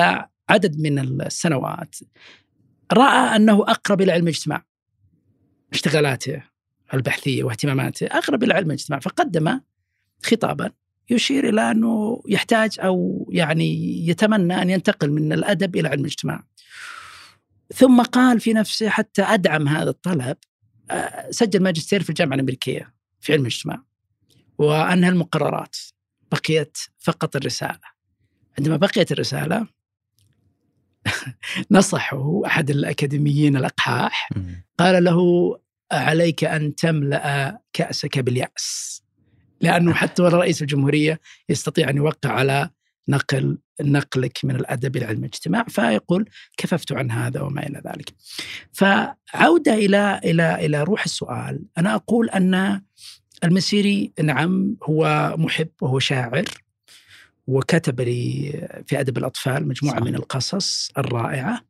عدد من السنوات رأى أنه أقرب إلى علم الاجتماع اشتغالاته البحثية واهتماماته أقرب إلى علم الاجتماع فقدم خطابا يشير إلى أنه يحتاج أو يعني يتمنى أن ينتقل من الأدب إلى علم الاجتماع. ثم قال في نفسه حتى أدعم هذا الطلب آه، سجل ماجستير في الجامعة الأمريكية في علم الاجتماع وأنهى المقررات بقيت فقط الرسالة. عندما بقيت الرسالة نصحه أحد الأكاديميين الأقحاح قال له عليك أن تملأ كأسك باليأس لأنه حتى ولا رئيس الجمهورية يستطيع أن يوقع على نقل نقلك من الأدب إلى علم الاجتماع فيقول كففت عن هذا وما إلى ذلك. فعودة إلى إلى إلى روح السؤال أنا أقول أن المسيري نعم هو محب وهو شاعر وكتب لي في أدب الأطفال مجموعة صح. من القصص الرائعة.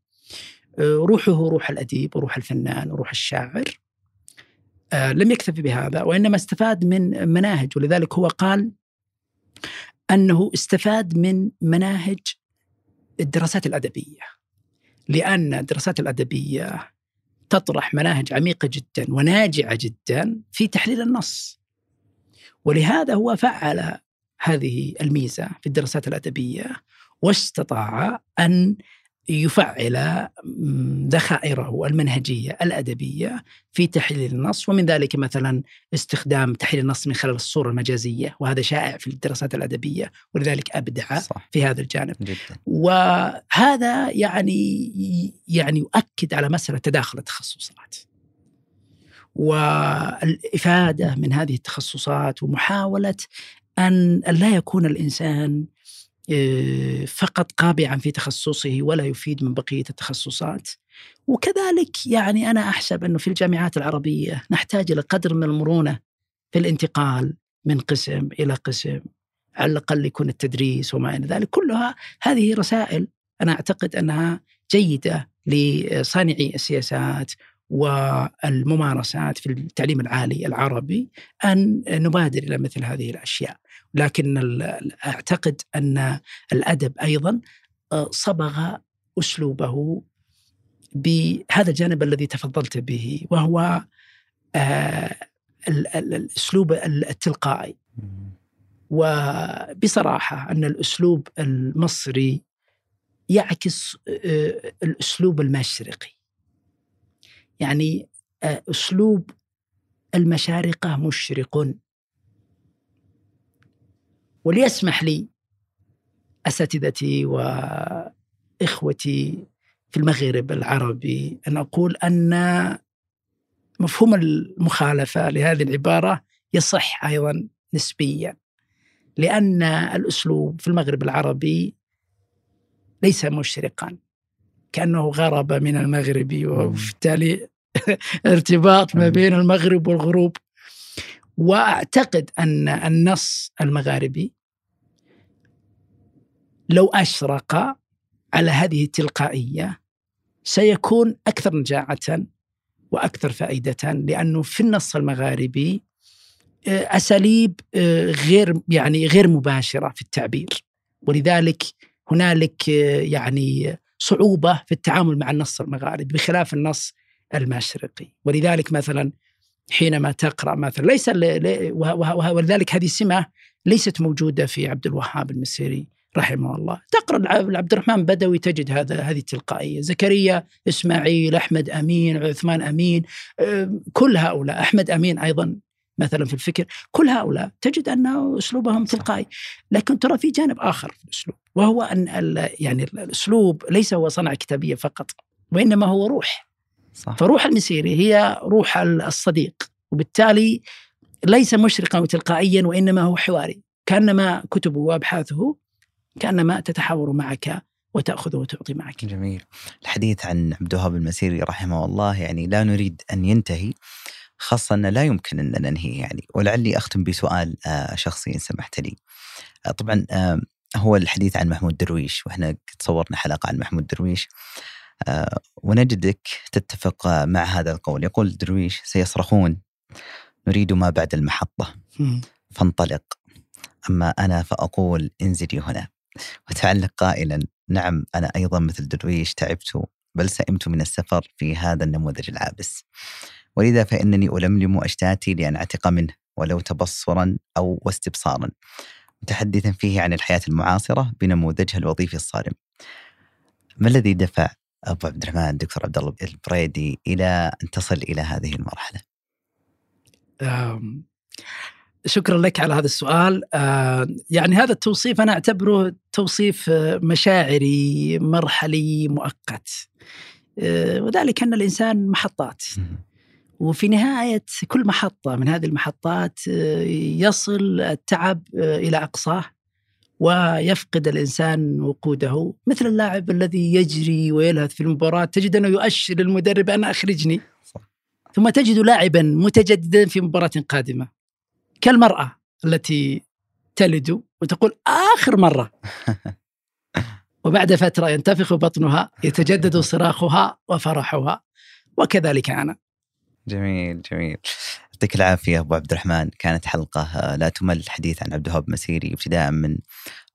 آه، روحه روح الأديب وروح الفنان وروح الشاعر. آه، لم يكتفي بهذا وإنما استفاد من مناهج ولذلك هو قال أنه استفاد من مناهج الدراسات الأدبية. لأن الدراسات الأدبية تطرح مناهج عميقة جدا وناجعة جدا في تحليل النص. ولهذا هو فعل هذه الميزة في الدراسات الأدبية واستطاع أن يفعل ذخائره المنهجية الأدبية في تحليل النص ومن ذلك مثلا استخدام تحليل النص من خلال الصورة المجازية وهذا شائع في الدراسات الأدبية ولذلك أبدع صح. في هذا الجانب جدا. وهذا يعني يعني يؤكد على مسألة تداخل التخصصات والإفادة من هذه التخصصات ومحاولة أن لا يكون الإنسان آه، فقط قابعا في تخصصه ولا يفيد من بقية التخصصات وكذلك يعني أنا أحسب أنه في الجامعات العربية نحتاج إلى قدر من المرونة في الانتقال من قسم إلى قسم على الأقل يكون التدريس وما إلى ذلك كلها هذه رسائل أنا أعتقد أنها جيدة لصانعي السياسات والممارسات في التعليم العالي العربي أن نبادر إلى مثل هذه الأشياء. لكن أعتقد أن الأدب أيضا آه، صبغ أسلوبه بهذا الجانب الذي تفضلت به وهو آه، الأسلوب التلقائي. وبصراحة أن الأسلوب المصري يعكس آه، الأسلوب المشرقي. يعني أسلوب المشارقة مشرق. وليسمح لي أساتذتي وإخوتي في المغرب العربي أن أقول أن مفهوم المخالفة لهذه العبارة يصح أيضا نسبيا لأن الأسلوب في المغرب العربي ليس مشرقا كأنه غرب من المغرب وبالتالي ارتباط ما بين المغرب والغروب. وأعتقد أن النص المغاربي لو أشرق على هذه التلقائية سيكون أكثر نجاعة وأكثر فائدة لأنه في النص المغاربي آه، أساليب آه، غير يعني غير مباشرة في التعبير. ولذلك هنالك آه، يعني صعوبة في التعامل مع النص المغاربي بخلاف النص المشرقي. ولذلك مثلا حينما تقرأ مثلا ليس ولذلك هذه سمه ليست موجودة في عبد الوهاب المسيري رحمه الله. تقرأ عبد الرحمن بدوي تجد هذا هذه التلقائيه زكريا إسماعيل أحمد أمين عثمان أمين كل هؤلاء أحمد أمين أيضا مثلا في الفكر كل هؤلاء تجد أن أسلوبهم تلقائي. لكن ترى في جانب آخر في الأسلوب وهو أن يعني الأسلوب ليس هو صنعة كتابية فقط وإنما هو روح. صح. فروح المسيري هي روح الصديق وبالتالي ليس مشرقا وتلقائيا وإنما هو حواري كأنما كتبه وأبحاثه كأنما تتحاور معك وتأخذ وتعطي معك. جميل. الحديث عن عبد الوهاب المسيري رحمه الله يعني لا نريد أن ينتهي خاصة انه لا يمكن أن ننهي يعني. ولعلي أختم بسؤال آه، شخصي إن سمحت لي. آه، طبعا آه، هو الحديث عن محمود درويش وإحنا صورنا حلقة عن محمود درويش. ونجدك تتفق مع هذا القول. يقول درويش سيصرخون نريد ما بعد المحطة. فانطلق. أما أنا فأقول انزلي هنا. وتعلق قائلا نعم أنا أيضا مثل درويش تعبت بل سئمت من السفر في هذا النموذج العابس. ولذا فإنني ألملم أشتاتي لأن أعتق منه ولو تبصرا أو واستبصارا متحدثا فيه عن الحياة المعاصرة بنموذجها الوظيفي الصارم. ما الذي دفع أبو عبد الرحمن الدكتور عبد الله البريدي إلى أن تصل إلى هذه المرحلة؟ شكرا لك على هذا السؤال. يعني هذا التوصيف أنا أعتبره توصيف آه، مشاعري مرحلي مؤقت. آه، وذلك أن الإنسان محطات. وفي نهاية كل محطة من هذه المحطات آه، يصل التعب إلى أقصاه ويفقد الإنسان وقوده. مثل اللاعب الذي يجري ويلهث في المباراة تجد أنه يؤشر للمدرب أن أخرجني. صح. ثم تجد لاعبا متجددا في مباراة قادمة. كالمرأة التي تلد وتقول آخر مرة. وبعد فترة ينتفخ بطنها يتجدد صراخها وفرحها. وكذلك أنا. جميل جميل. يعطيك العافية أبو عبد الرحمن. كانت حلقة لا تمل الحديث عن عبد الوهاب مسيري ابتداء من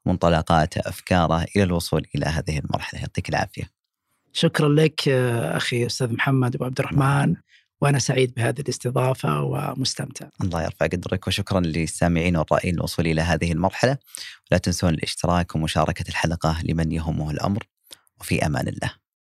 منطلقاته أفكاره إلى الوصول إلى هذه المرحلة. يعطيك العافية. شكرا لك أخي أستاذ محمد أبو عبد الرحمن. وأنا سعيد بهذه الاستضافة ومستمتع. الله يرفع قدرك وشكرا للسامعين والرائين الوصول إلى هذه المرحلة. لا تنسون الاشتراك ومشاركة الحلقة لمن يهمه الأمر. وفي أمان الله.